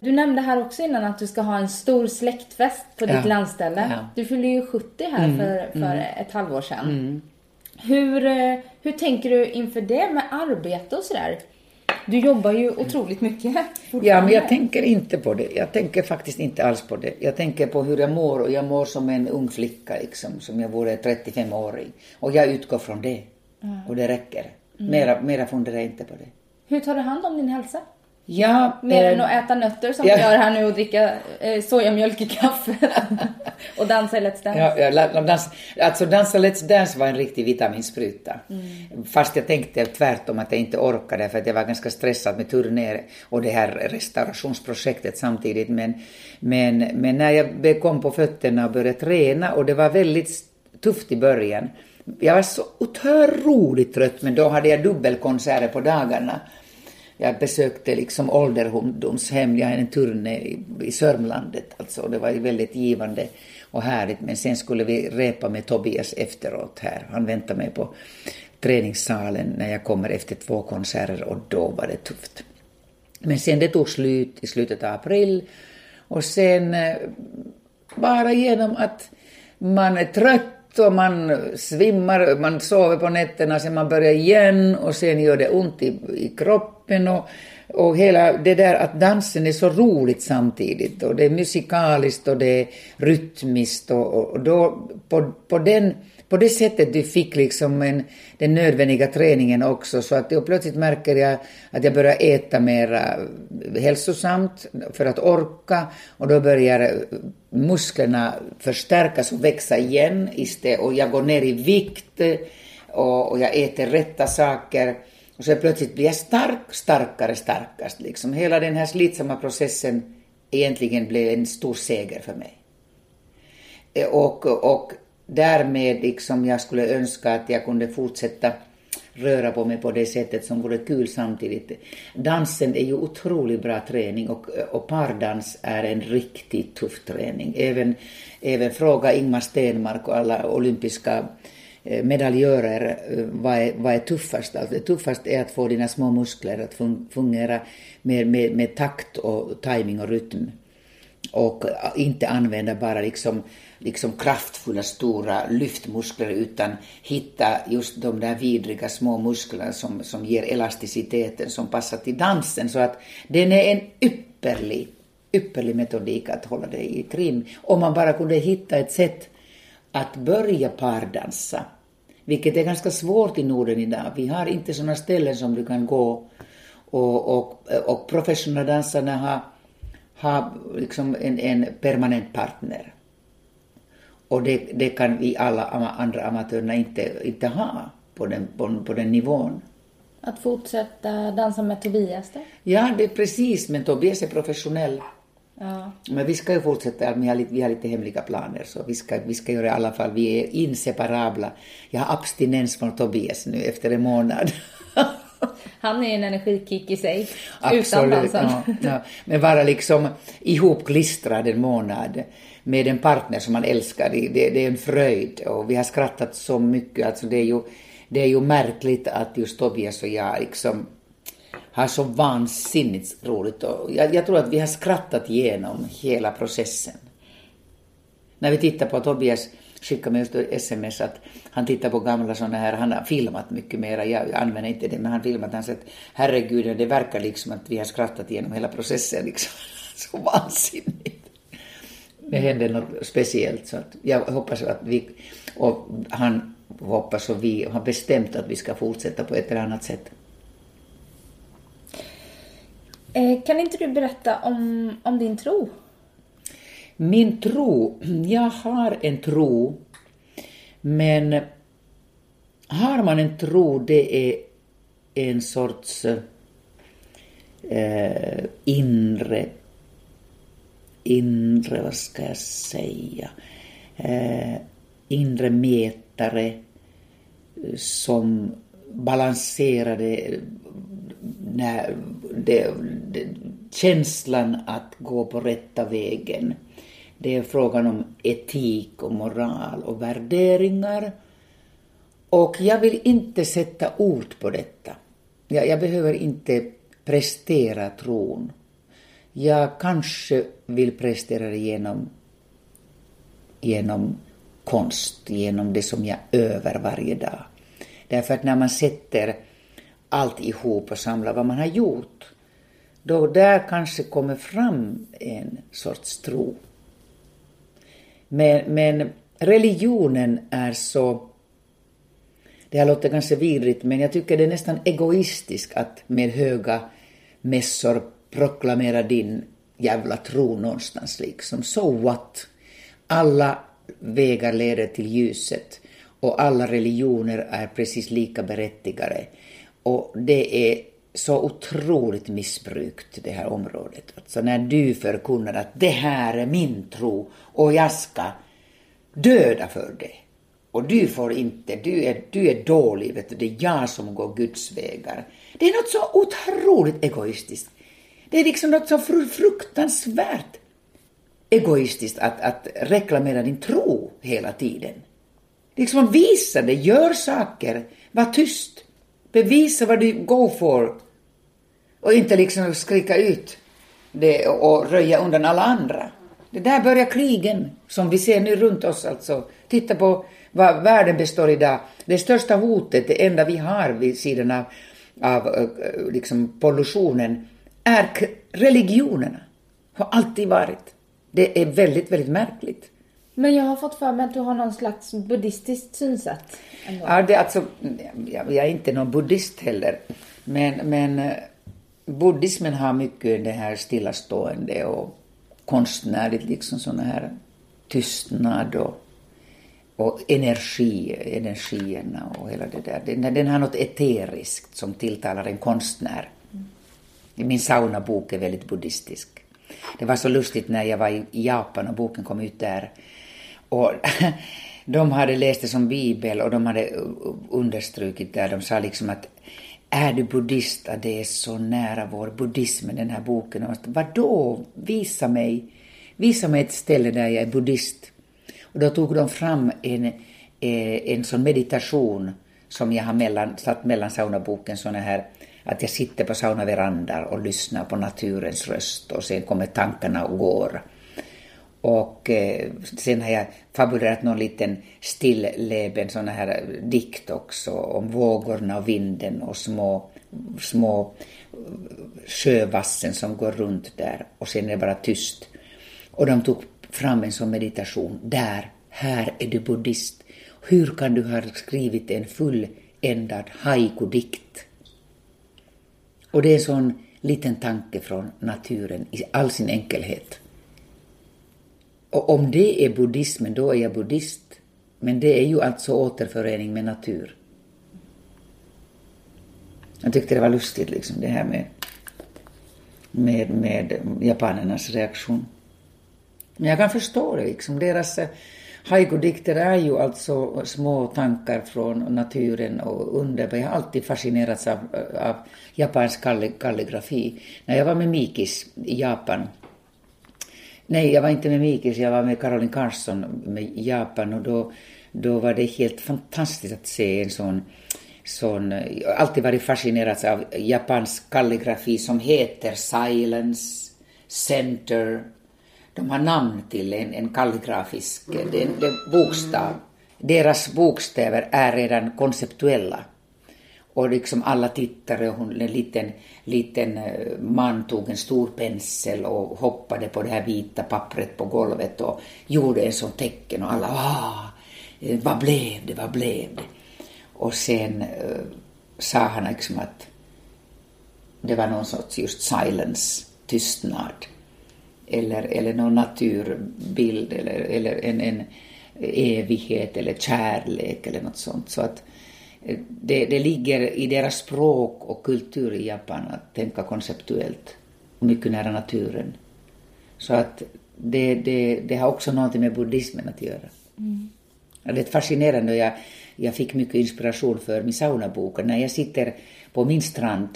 Du nämnde här också innan att du ska ha en stor släktfest på ditt ja. landställe. Ja. Du fyllde ju 70 här mm. för, för mm. ett halvår sedan. Mm. Hur, eh, hur tänker du inför det med arbete och sådär? Du jobbar ju otroligt mycket. Ja, men jag tänker inte på det. Jag tänker faktiskt inte alls på det. Jag tänker på hur jag mår och jag mår som en ung flicka liksom, som jag vore 35-åring. Och jag utgår från det. Mm. Och det räcker. Mm. Mera, mera funderar jag inte på det. Hur tar du hand om din hälsa? Ja, Mer eh, än att äta nötter som ja. vi gör här nu och dricka eh, sojamjölk i kaffe. och dansa i Let's Dance. Ja, ja, dans, alltså dansa Let's Dance var en riktig vitaminspruta. Mm. Fast jag tänkte tvärtom att jag inte orkade för att jag var ganska stressad med turnéer och det här restaurationsprojektet samtidigt. Men, men, men när jag kom på fötterna och började träna och det var väldigt tufft i början. Jag var så otroligt trött men då hade jag dubbelkonserter på dagarna jag besökte liksom ålderdomshem, jag hade en turné i, i Sörmlandet, alltså det var väldigt givande och härligt. Men sen skulle vi repa med Tobias efteråt här. Han väntade mig på träningssalen när jag kommer efter två konserter och då var det tufft. Men sen det tog slut i slutet av april och sen eh, bara genom att man är trött och man svimmar, man sover på nätterna, sen man börjar igen och sen gör det ont i, i kroppen kroppen och, och hela det där att dansen är så roligt samtidigt och det är musikaliskt och det är rytmiskt och, och då på, på den på det sättet du fick liksom en, den nödvändiga träningen också så att jag plötsligt märker jag att jag börjar äta mer hälsosamt för att orka och då börjar musklerna förstärkas och växa igen istället och jag går ner i vikt och, och jag äter rätta saker och så plötsligt blir jag stark, starkare, starkast. Liksom. Hela den här slitsamma processen egentligen blev en stor seger för mig. Eh, och, och därmed liksom jag skulle önska att jag kunde fortsätta röra på mig på det sättet som vore kul samtidigt. Dansen är ju otroligt bra träning och, och pardans är en riktigt tuff träning. Även, även fråga Ingmar Stenmark och alla olympiska eh, medaljörer eh, vad är, vad är tuffast? Alltså, det tuffast är att få dina små muskler att fungera med, med, med takt och timing och rytm och eh, inte använda bara liksom, liksom kraftfulla stora lyftmuskler utan hitta just de där vidriga små musklerna som, som ger elasticiteten som passar till dansen. Så att den är en ypperlig, ypperlig metodik att hålla dig i trim. Om man bara kunde hitta ett sätt att börja pardansa, vilket är ganska svårt i Norden idag. Vi har inte sådana ställen som du kan gå och, och, och professionella dansarna har har liksom en, en permanent partner. Och det, det kan vi alla andra amatörerna inte, inte ha på den, på, på den nivån. Att fortsätta dansa med Tobias då? Ja, det är precis, men Tobias är professionell. Ja. Men vi ska ju fortsätta, vi har, lite, vi har lite hemliga planer så vi ska, vi ska göra i alla fall, vi är inseparabla. Jag har abstinens från Tobias nu efter en månad. Han är en energikick i sig, Absolut, utan dansen. Ja, ja. Men vara liksom ihopklistrad en månad med en partner som man älskar, det, det, är en fröjd. Och vi har skrattat så mycket, alltså det är ju, det är ju märkligt att just Tobias och jag liksom har så vansinnigt roligt. Och jag, jag tror att vi har skrattat igenom hela processen. När vi tittar på Tobias skickade mig just sms att han tittar på gamla sådana här, han har filmat mycket mera, jag använder inte det, men han filmat, han sett herregud, det verkar liksom att vi har skrattat igenom hela processen liksom. Så vansinnigt. Det hände något speciellt så att jag hoppas att vi, och han hoppas och vi har bestämt att vi ska fortsätta på ett eller annat sätt. Eh, kan inte du berätta om, om din tro? Min tro, jag har en tro, men har man en tro, det är en sorts eh, inre, inre, vad ska jag säga, eh, inre mätare eh, som balanserade eh, när det, det, känslan att gå på rätta vägen det är frågan om etik och moral och värderingar. Och jag vill inte sätta ord på detta. Jag, jag behöver inte prestera tron. Jag kanske vill prestera det genom, genom konst, genom det som jag övar varje dag. Därför att när man sätter allt ihop och samlar vad man har gjort, då där kanske kommer fram en sorts tro. Men, men religionen är så... Det här låter ganska vidrigt, men jag tycker det är nästan egoistiskt att med höga mässor proklamera din jävla tro någonstans liksom. So what? Alla vägar leder till ljuset och alla religioner är precis lika berättigade. Och det är så otroligt missbrukt, det här området. Alltså när du förkunnar att det här är min tro och jag ska döda för det. Och du får inte, du är, du är dålig, vet du, det är jag som går Guds vägar. Det är något så otroligt egoistiskt. Det är liksom något så fruktansvärt egoistiskt att, att reklamera din tro hela tiden. Liksom visa det, gör saker, var tyst. Bevisa vad du går för. Och inte liksom skrika ut det och röja undan alla andra. Det där börjar krigen som vi ser nu runt oss alltså. Titta på vad världen består idag. Det största hotet, det enda vi har vid sidan av, av eh, liksom pollutionen, är religionerna. Har alltid varit. Det är väldigt, väldigt märkligt. Men jag har fått för mig att du har någon slags buddhistiskt synsätt. Ändå. Ja, det är alltså, jag är inte någon buddhist heller. Men, men eh, buddhismen har mycket det här stillastående och konstnärligt, liksom sådana här tystnad och, och energi, energierna och hela det där. Den, den har något eteriskt som tilltalar en konstnär. Min saunabok är väldigt buddhistisk. Det var så lustigt när jag var i Japan och boken kom ut där Och de hade läst det som bibel och de hade understrukit där, de sa liksom att är du buddhist, att det är så nära vår buddhism, den här boken. Och vadå, visa mig, visa mig ett ställe där jag är buddhist. Och då tog de fram en, eh, en sån meditation som jag har mellan, satt mellan saunaboken, såna här att jag sitter på saunaverandar och lyssnar på naturens röst och sen kommer tankarna och går. Och eh, sen har jag fabulerat någon liten stilleben sån här dikt också om vågorna och vinden och små, små eh, sjövassen som går runt där och sen är det bara tyst. Och de tog fram en sån meditation. Där, här är du buddhist. Hur kan du ha skrivit en fulländad haiku-dikt? Och det är en sån liten tanke från naturen i all sin enkelhet. Och om det är buddhismen, då är jag buddhist. Men det är ju alltså återförening med natur. Jag tyckte det var lustigt, liksom, det här med, med, med japanernas reaktion. Men jag kan förstå det, liksom. Deras eh, haiku-dikter är ju alltså små tankar från naturen och underbar. Jag har alltid fascinerats av, av japansk kalligrafi. När jag var med Mikis i Japan Nej, jag var inte med Mikis, jag var med Caroline Carson med Japan och då, då var det helt fantastiskt att se en sån sån, alltid varit fascinerad av japansk kalligrafi som heter Silence, Center. De har namn till en, en kalligrafisk eh, en, en bokstav. Deras bokstäver är redan konceptuella. Och liksom alla tittare, hon, en liten, liten eh, man tog en stor pensel och hoppade på det här vita pappret på golvet och gjorde en sån tecken och alla ah, eh, vad blev det, vad blev det? Och sen uh, sa han liksom att det var någon sorts just silence, tystnad. Eller, eller någon naturbild eller, eller en, en evighet eller kärlek eller något sånt. Så att det, det ligger i deras språk och kultur i Japan att tänka konceptuellt och mycket nära naturen. Så att det, det, det har också någonting med buddhismen att göra. Mm. Det är fascinerande och jag, jag fick mycket inspiration för min saunabok. När jag sitter på min strand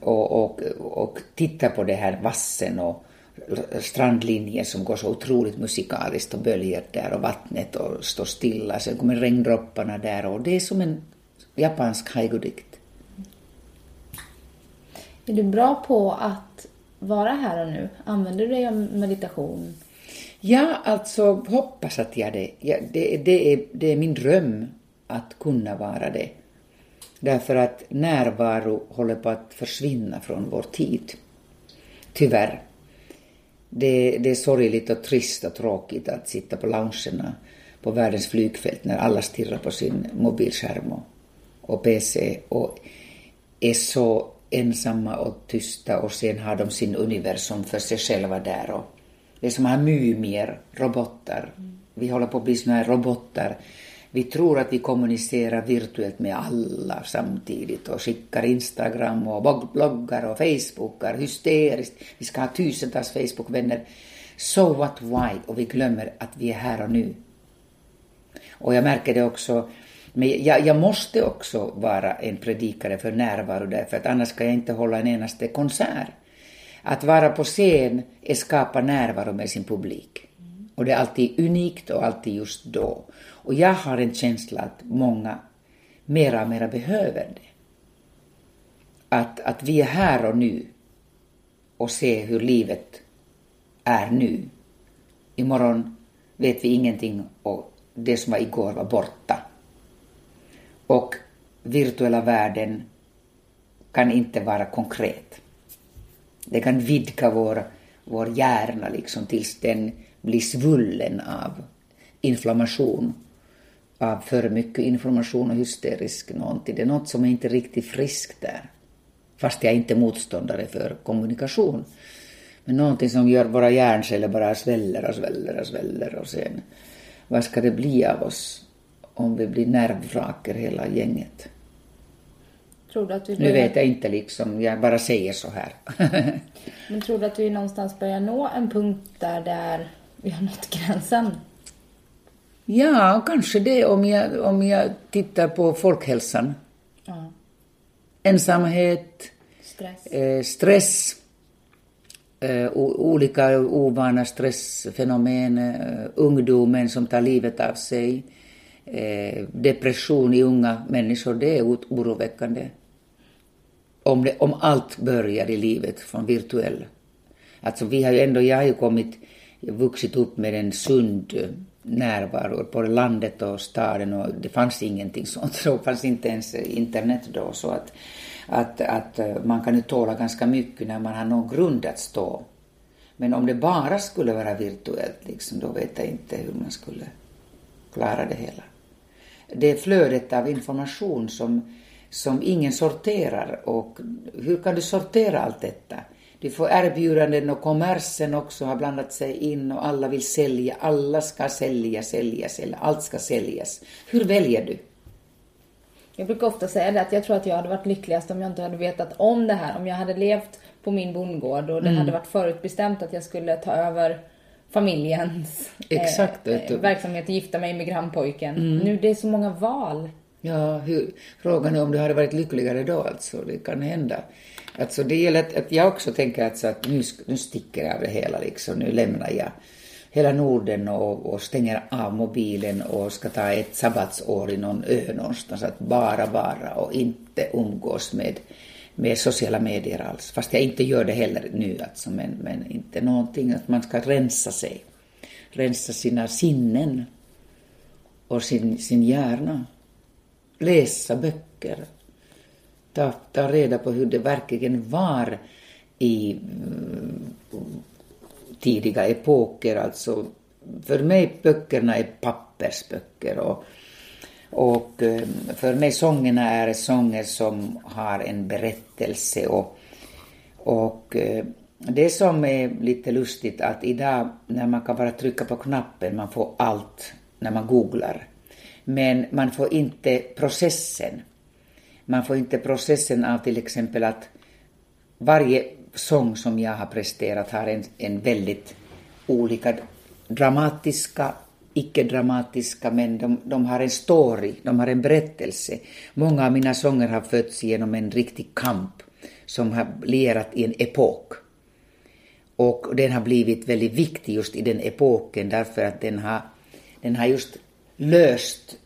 och, och, och tittar på det här vassen och strandlinjen som går så otroligt musikaliskt och böljer där och vattnet och står stilla. Sen kommer regndropparna där och det är som en japansk haiku-dikt. Är du bra på att vara här och nu? Använder du dig av meditation? Ja, alltså hoppas att jag det. Ja, det, det, är, det är min dröm att kunna vara det. Därför att närvaro håller på att försvinna från vår tid. Tyvärr. Det, det är sorgligt och trist och tråkigt att sitta på loungerna på världens flygfält när alla stirrar på sin mobilskärm och och PC och är så ensamma och tysta och sen har de sin universum för sig själva där och det är som här mumier, robotar. Vi håller på att bli såna här robotar. Vi tror att vi kommunicerar virtuellt med alla samtidigt och skickar Instagram och bloggar och Facebookar hysteriskt. Vi ska ha tusentals Facebookvänner. So what why? Och vi glömmer att vi är här och nu. Och jag märker det också men jag, jag, måste också vara en predikare för närvaro därför att annars ska jag inte hålla en enaste konsert. Att vara på scen är skapa närvaro med sin publik. Och det är alltid unikt och alltid just då. Och jag har en känsla att många mera och mera behöver det. Att, att vi är här och nu och ser hur livet är nu. Imorgon vet vi ingenting och det som var igår var borta. Och virtuella världen kan inte vara konkret. Det kan vidga vår, vår hjärna liksom tills den blir svullen av inflammation, av för mycket information och hysterisk någonting. Det är något som är inte riktigt friskt där. Fast jag är inte motståndare för kommunikation. Men någonting som gör våra hjärnceller bara sväller och sväller och sväller och sen vad ska det bli av oss? om vi blir nervvraker hela gänget. Tror du att vi börjar... Nu vet jag inte liksom, jag bara säger så här. Men tror du att vi någonstans börjar nå en punkt där, där vi har nått gränsen Ja, kanske det om jag, om jag tittar på folkhälsan. Ja. Ensamhet, Stress. eh, stress, eh, olika ovana stressfenomen, eh, ungdomen som tar livet av sig, eh, depression i unga människor, det är oroväckande. Om, det, om allt börjar i livet från virtuell. Alltså vi har ju ändå, jag har ju kommit, vuxit upp med en sund närvaro på landet och staden och det fanns ingenting sånt då, fanns inte ens internet då så att, att, att eh, man kan ju tåla ganska mycket när man har någon grund att stå. Men om det bara skulle vara virtuellt liksom, då vet jag inte hur man skulle klara det hela. Det är flödet av information som, som ingen sorterar och hur kan du sortera allt detta? Du får erbjudanden och kommersen också har blandat sig in och alla vill sälja, alla ska sälja, sälja, sälja, allt ska säljas. Hur väljer du? Jag brukar ofta säga det att jag tror att jag hade varit lyckligast om jag inte hade vetat om det här. Om jag hade levt på min bondgård och det hade varit förutbestämt att jag skulle ta över familjens Exakt, vet du. eh, verksamhet och gifta mig med grannpojken. Nu det är så många val. Ja, hur, frågan är om du hade varit lyckligare då alltså, det kan hända. Alltså det gäller att, att jag också tänker alltså att nu, nu sticker jag av det hela liksom, nu lämnar jag hela Norden och, och stänger av mobilen och ska ta ett sabbatsår i någon ö någonstans, att bara vara och inte umgås med, med sociala medier alls. Fast jag inte gör det heller nu alltså, men, men inte någonting, att man ska rensa sig. Rensa sina sinnen och sin, sin hjärna. Läsa böcker. Ta, ta reda på hur det verkligen var i mm, tidiga epoker. Alltså, för mig böckerna är pappersböcker och, och ehm, för mig sångerna är sånger som har en berättelse och, och ehm, det som är lite lustigt att idag när man kan bara trycka på knappen, man får allt när man googlar. Men man får inte processen. Man får inte processen av till exempel att varje sång som jag har presterat har en, en väldigt olika dramatiska, icke-dramatiska, men de, de har en story, de har en berättelse. Många av mina sånger har fötts genom en riktig kamp som har lierat i en epok. Och den har blivit väldigt viktig just i den epoken därför att den har, den har just löst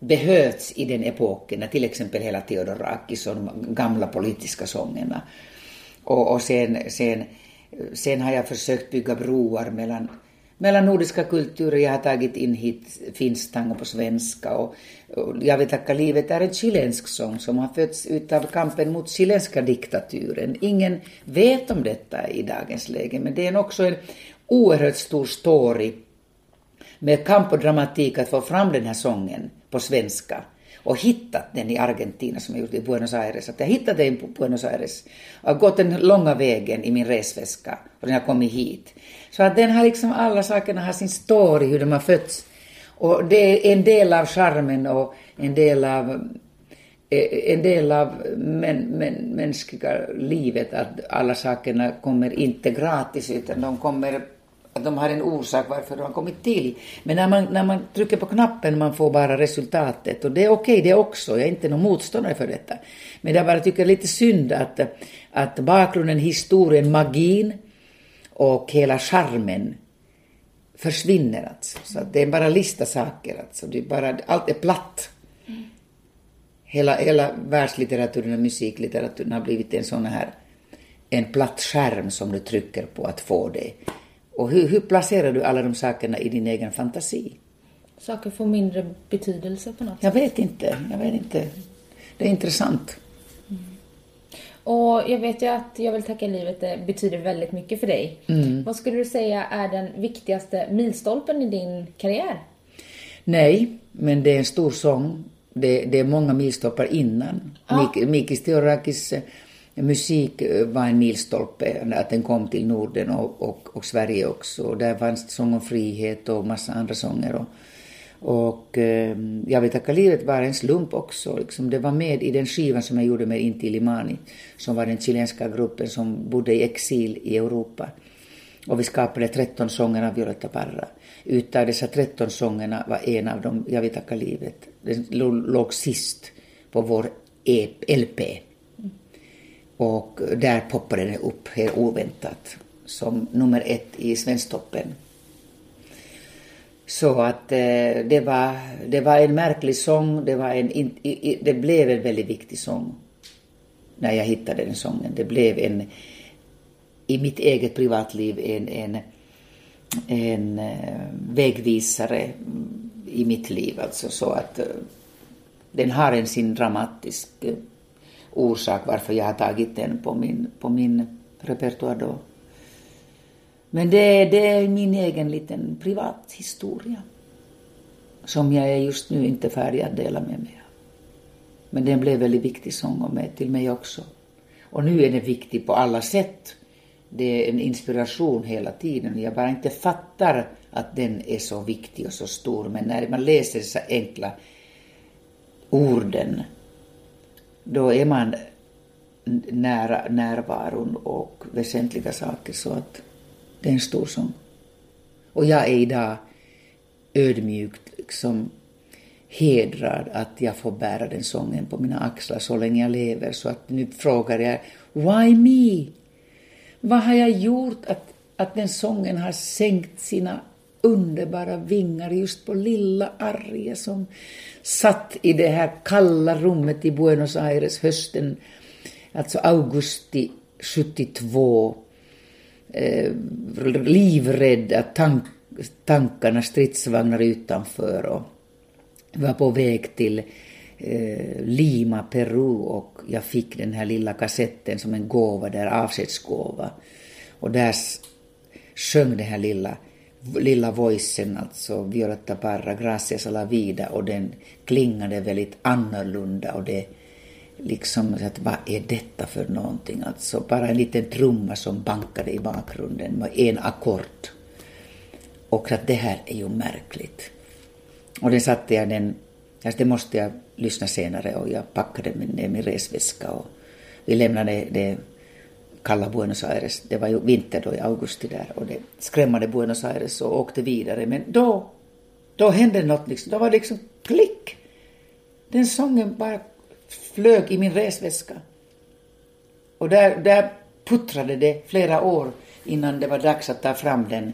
behövts i den epoken, när till exempel hela Theodorakis och de gamla politiska sångerna. Och, och sen, sen, sen har jag försökt bygga broar mellan, mellan nordiska kulturer. Jag har tagit in hit finsk tango på svenska och, och Jag vill tacka livet är en chilensk sång som har fötts utav kampen mot chilenska diktaturen. Ingen vet om detta i dagens läge, men det är också en oerhört stor story med kamp och dramatik att få fram den här sången på svenska och hittat den i Argentina som jag gjort i Buenos Aires. Att jag hittade den på Buenos Aires och har gått den långa vägen i min resväska och den har kommit hit. Så att den har liksom, alla sakerna har sin story, hur de har fötts. Och det är en del av charmen och en del av eh, en del av men, men, mänskliga livet att alla sakerna kommer inte gratis utan de kommer de har en orsak varför de har kommit till. Men när man, när man trycker på knappen man får bara resultatet och det är okej det också, jag är inte någon motståndare för detta. Men jag bara tycker det är lite synd att, att bakgrunden, historien, magin och hela charmen försvinner alltså. Så att det är bara lista saker alltså. Det är bara, allt är platt. Hela, hela världslitteraturen och musiklitteraturen har blivit en sån här en platt skärm som du trycker på att få det. Och hur, hur placerar du alla de sakerna i din egen fantasi? Saker får mindre betydelse på något sätt. Jag vet inte, jag vet inte. Det är intressant. Och jag vet ju att Jag vill tacka livet det betyder väldigt mycket för dig. Mm. Vad skulle du säga är den viktigaste milstolpen i din karriär? Nej, men det är en stor sång. Det, det är många milstolpar innan. Ja. Mik, Mikis Theodorakis eh, musik eh, var en milstolpe, att den kom till Norden och, och, och Sverige också. Och där fanns sång om frihet och massa andra sånger. Och, och eh, Jag vill tacka livet var en slump också. Liksom det var med i den skivan som jag gjorde med Inti Limani, som var den chilenska gruppen som bodde i exil i Europa. Och vi skapade 13 sånger av Violetta Parra. Utav dessa 13 sångerna var en av dem Jag vill tacka livet. Den låg sist på vår LP. Och där poppade den upp helt oväntat som nummer ett i Svensktoppen. Så att eh, det, var, det var en märklig sång, det, var en, i, i, det blev en väldigt viktig sång när jag hittade den sången. Det blev en, i mitt eget privatliv, en, en, en eh, vägvisare i mitt liv. Alltså så att eh, den har en sin dramatisk eh, orsak varför jag har tagit den på min, på min repertoar då. Men det, det är min egen liten privat historia som jag är just nu inte färdig att dela med mig av. Men den blev väldigt viktig sång och med till mig också. Och nu är den viktig på alla sätt. Det är en inspiration hela tiden. Jag bara inte fattar att den är så viktig och så stor. Men när man läser dessa enkla orden, då är man nära närvaron och väsentliga saker. Så att det är en stor sång. Och jag är idag ödmjukt liksom hedrad att jag får bära den sången på mina axlar så länge jag lever. Så att nu frågar jag, why me? Vad har jag gjort att, att den sången har sänkt sina underbara vingar just på lilla Arje som satt i det här kalla rummet i Buenos Aires hösten, alltså augusti 72 eh, livrädd att tank, tankarna, stridsvagnar utanför och var på väg till eh, Lima, Peru och jag fick den här lilla kassetten som en gåva där, avskedsgåva. Och där sjöng den här lilla, lilla voicen, alltså Violetta Parra, Gracias a la vida och den klingade väldigt annorlunda och det liksom att vad är detta för någonting? Alltså bara en liten trumma som bankade i bakgrunden med en ackord. Och att det här är ju märkligt. Och den satte jag den, alltså det måste jag lyssna senare och jag packade ner min resväska och vi lämnade det kalla Buenos Aires. Det var ju vinter då i augusti där och det skrämmade Buenos Aires och åkte vidare. Men då, då hände något liksom, då var det liksom klick. Den sången bara flög i min resväska. Och där, där puttrade det flera år innan det var dags att ta fram den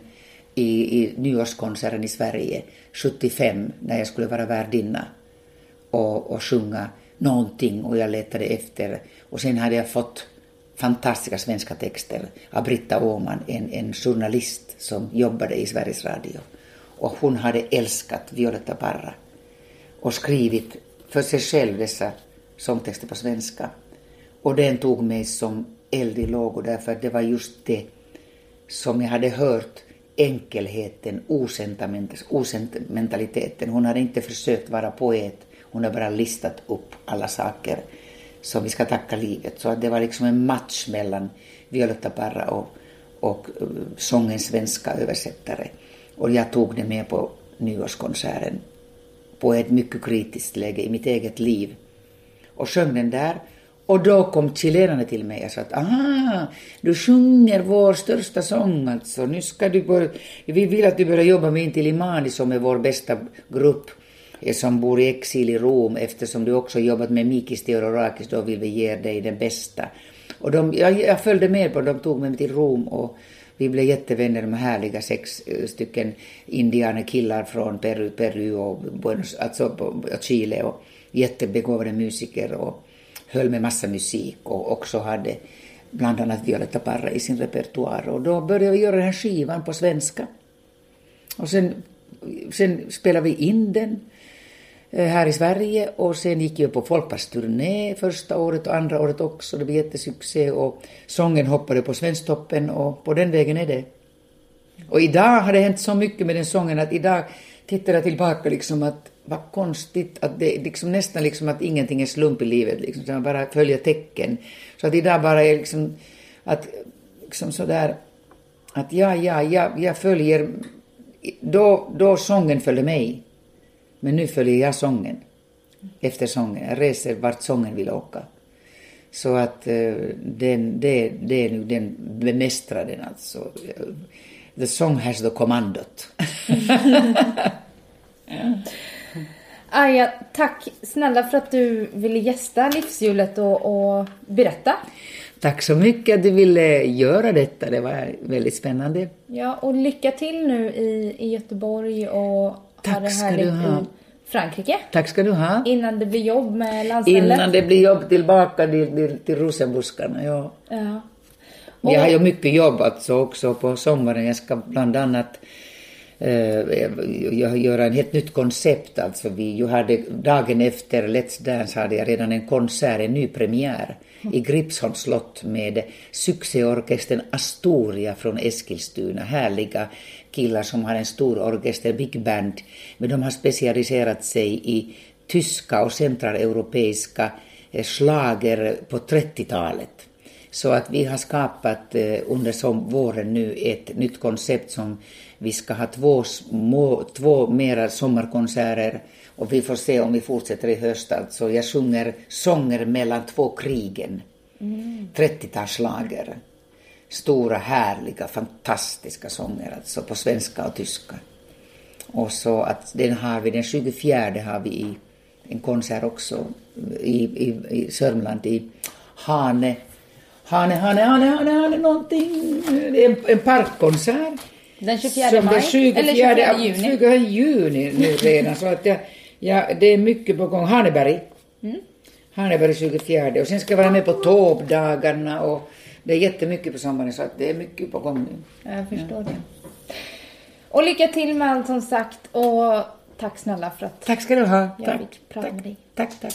i, i nyårskonserten i Sverige 75 när jag skulle vara värdinna och, och sjunga någonting och jag letade efter och sen hade jag fått fantastiska svenska texter av Britta Åman, en, en journalist som jobbade i Sveriges Radio. Och hon hade älskat Violetta Parra och skrivit för sig själv dessa sångtexter på svenska. Och den tog mig som eld i lågor därför att det var just det som jag hade hört enkelheten, osentimentaliteten. Hon hade inte försökt vara poet, hon har bara listat upp alla saker som vi ska tacka livet. Så att det var liksom en match mellan Violetta Parra och, och eh, sångens svenska översättare. Och jag tog det med på nyårskonserten på ett mycket kritiskt läge i mitt eget liv och sjöng den där. Och då kom chilenarna till mig och sa att aha, du sjunger vår största sång alltså. Nu ska du börja, vi vill att du börjar jobba med Inti Limani som är vår bästa grupp som bor i exil i Rom eftersom du också jobbat med Mikis Theodorakis då vill vi ge dig det bästa. Och de, jag, jag följde med på de tog mig till Rom och vi blev jättevänner, de härliga sex eh, stycken indianerkillar från Peru, Peru och Buenos, alltså, Chile och jättebegåvade musiker och höll med massa musik och också hade bland annat Violetta Parra i sin repertoar. Och då började vi göra den här skivan på svenska. Och sen, sen spelade vi in den Eh, här i Sverige och sen gick jag på folkparksturné första året och andra året också. Det blev jättesuccé och sången hoppade på Svensktoppen och på den vägen är det. Och idag har det hänt så mycket med den sången att idag tittar jag tillbaka liksom att vad konstigt att det liksom nästan liksom att ingenting är slump i livet, liksom, så man bara följer tecken. Så att idag bara är liksom att liksom sådär att ja, ja, ja, jag följer, då, då sången följde mig. Men nu följer jag sången. Efter sången. Jag reser vart sången vill åka. Så att eh, den, det, det är nu den bemästrade alltså. The song has the commandot. Aja, tack snälla för att du ville gästa Livshjulet och, och berätta. Tack så mycket att du ville göra detta. Det var väldigt spännande. Ja, och lycka till nu i, i Göteborg och ha det ska härligt du ha. i Frankrike. Tack ska du ha. Innan det blir jobb med landstället. Innan det blir jobb tillbaka till, till, till rosenbuskarna. Ja. Ja. Jag har ju mycket jobb alltså också på sommaren. Jag ska bland annat eh, jag göra en helt nytt koncept. Alltså vi, jag hade, dagen efter Let's Dance hade jag redan en konsert, en ny premiär i Gripsholms slott med succéorkestern Astoria från Eskilstuna. Härliga killar som har en stor orkester, big band, men de har specialiserat sig i tyska och centraleuropeiska eh, slager på 30-talet. Så att vi har skapat eh, under som våren nu ett nytt koncept som vi ska ha två, små, två mera sommarkonserter och vi får se om vi fortsätter i höst. Alltså jag sjunger sånger mellan två krigen. Mm. 30-talsslager. Stora, härliga, fantastiska sånger alltså på svenska och tyska. Och så att den har vi, den 24 har vi i en konsert också i, i, i Sörmland i Hane Hane, Hane, Hane, Hane, Hane någonting. Det är en, en parkkonsert. Den 24 Som maj? den 24, eller 24 juni? 20 juni nu redan. så att jag, ja, det är mycket på gång. Haneberg. Mm. Haneberg 24. Och sen ska jag vara med på Tåbdagarna och det är jättemycket på sommaren så att det är mycket på gång nu. Jag förstår det. Och lycka till med allt som sagt och tack snälla för att Tack ska du ha. jag Tack. fick prata med dig. Tack, tack.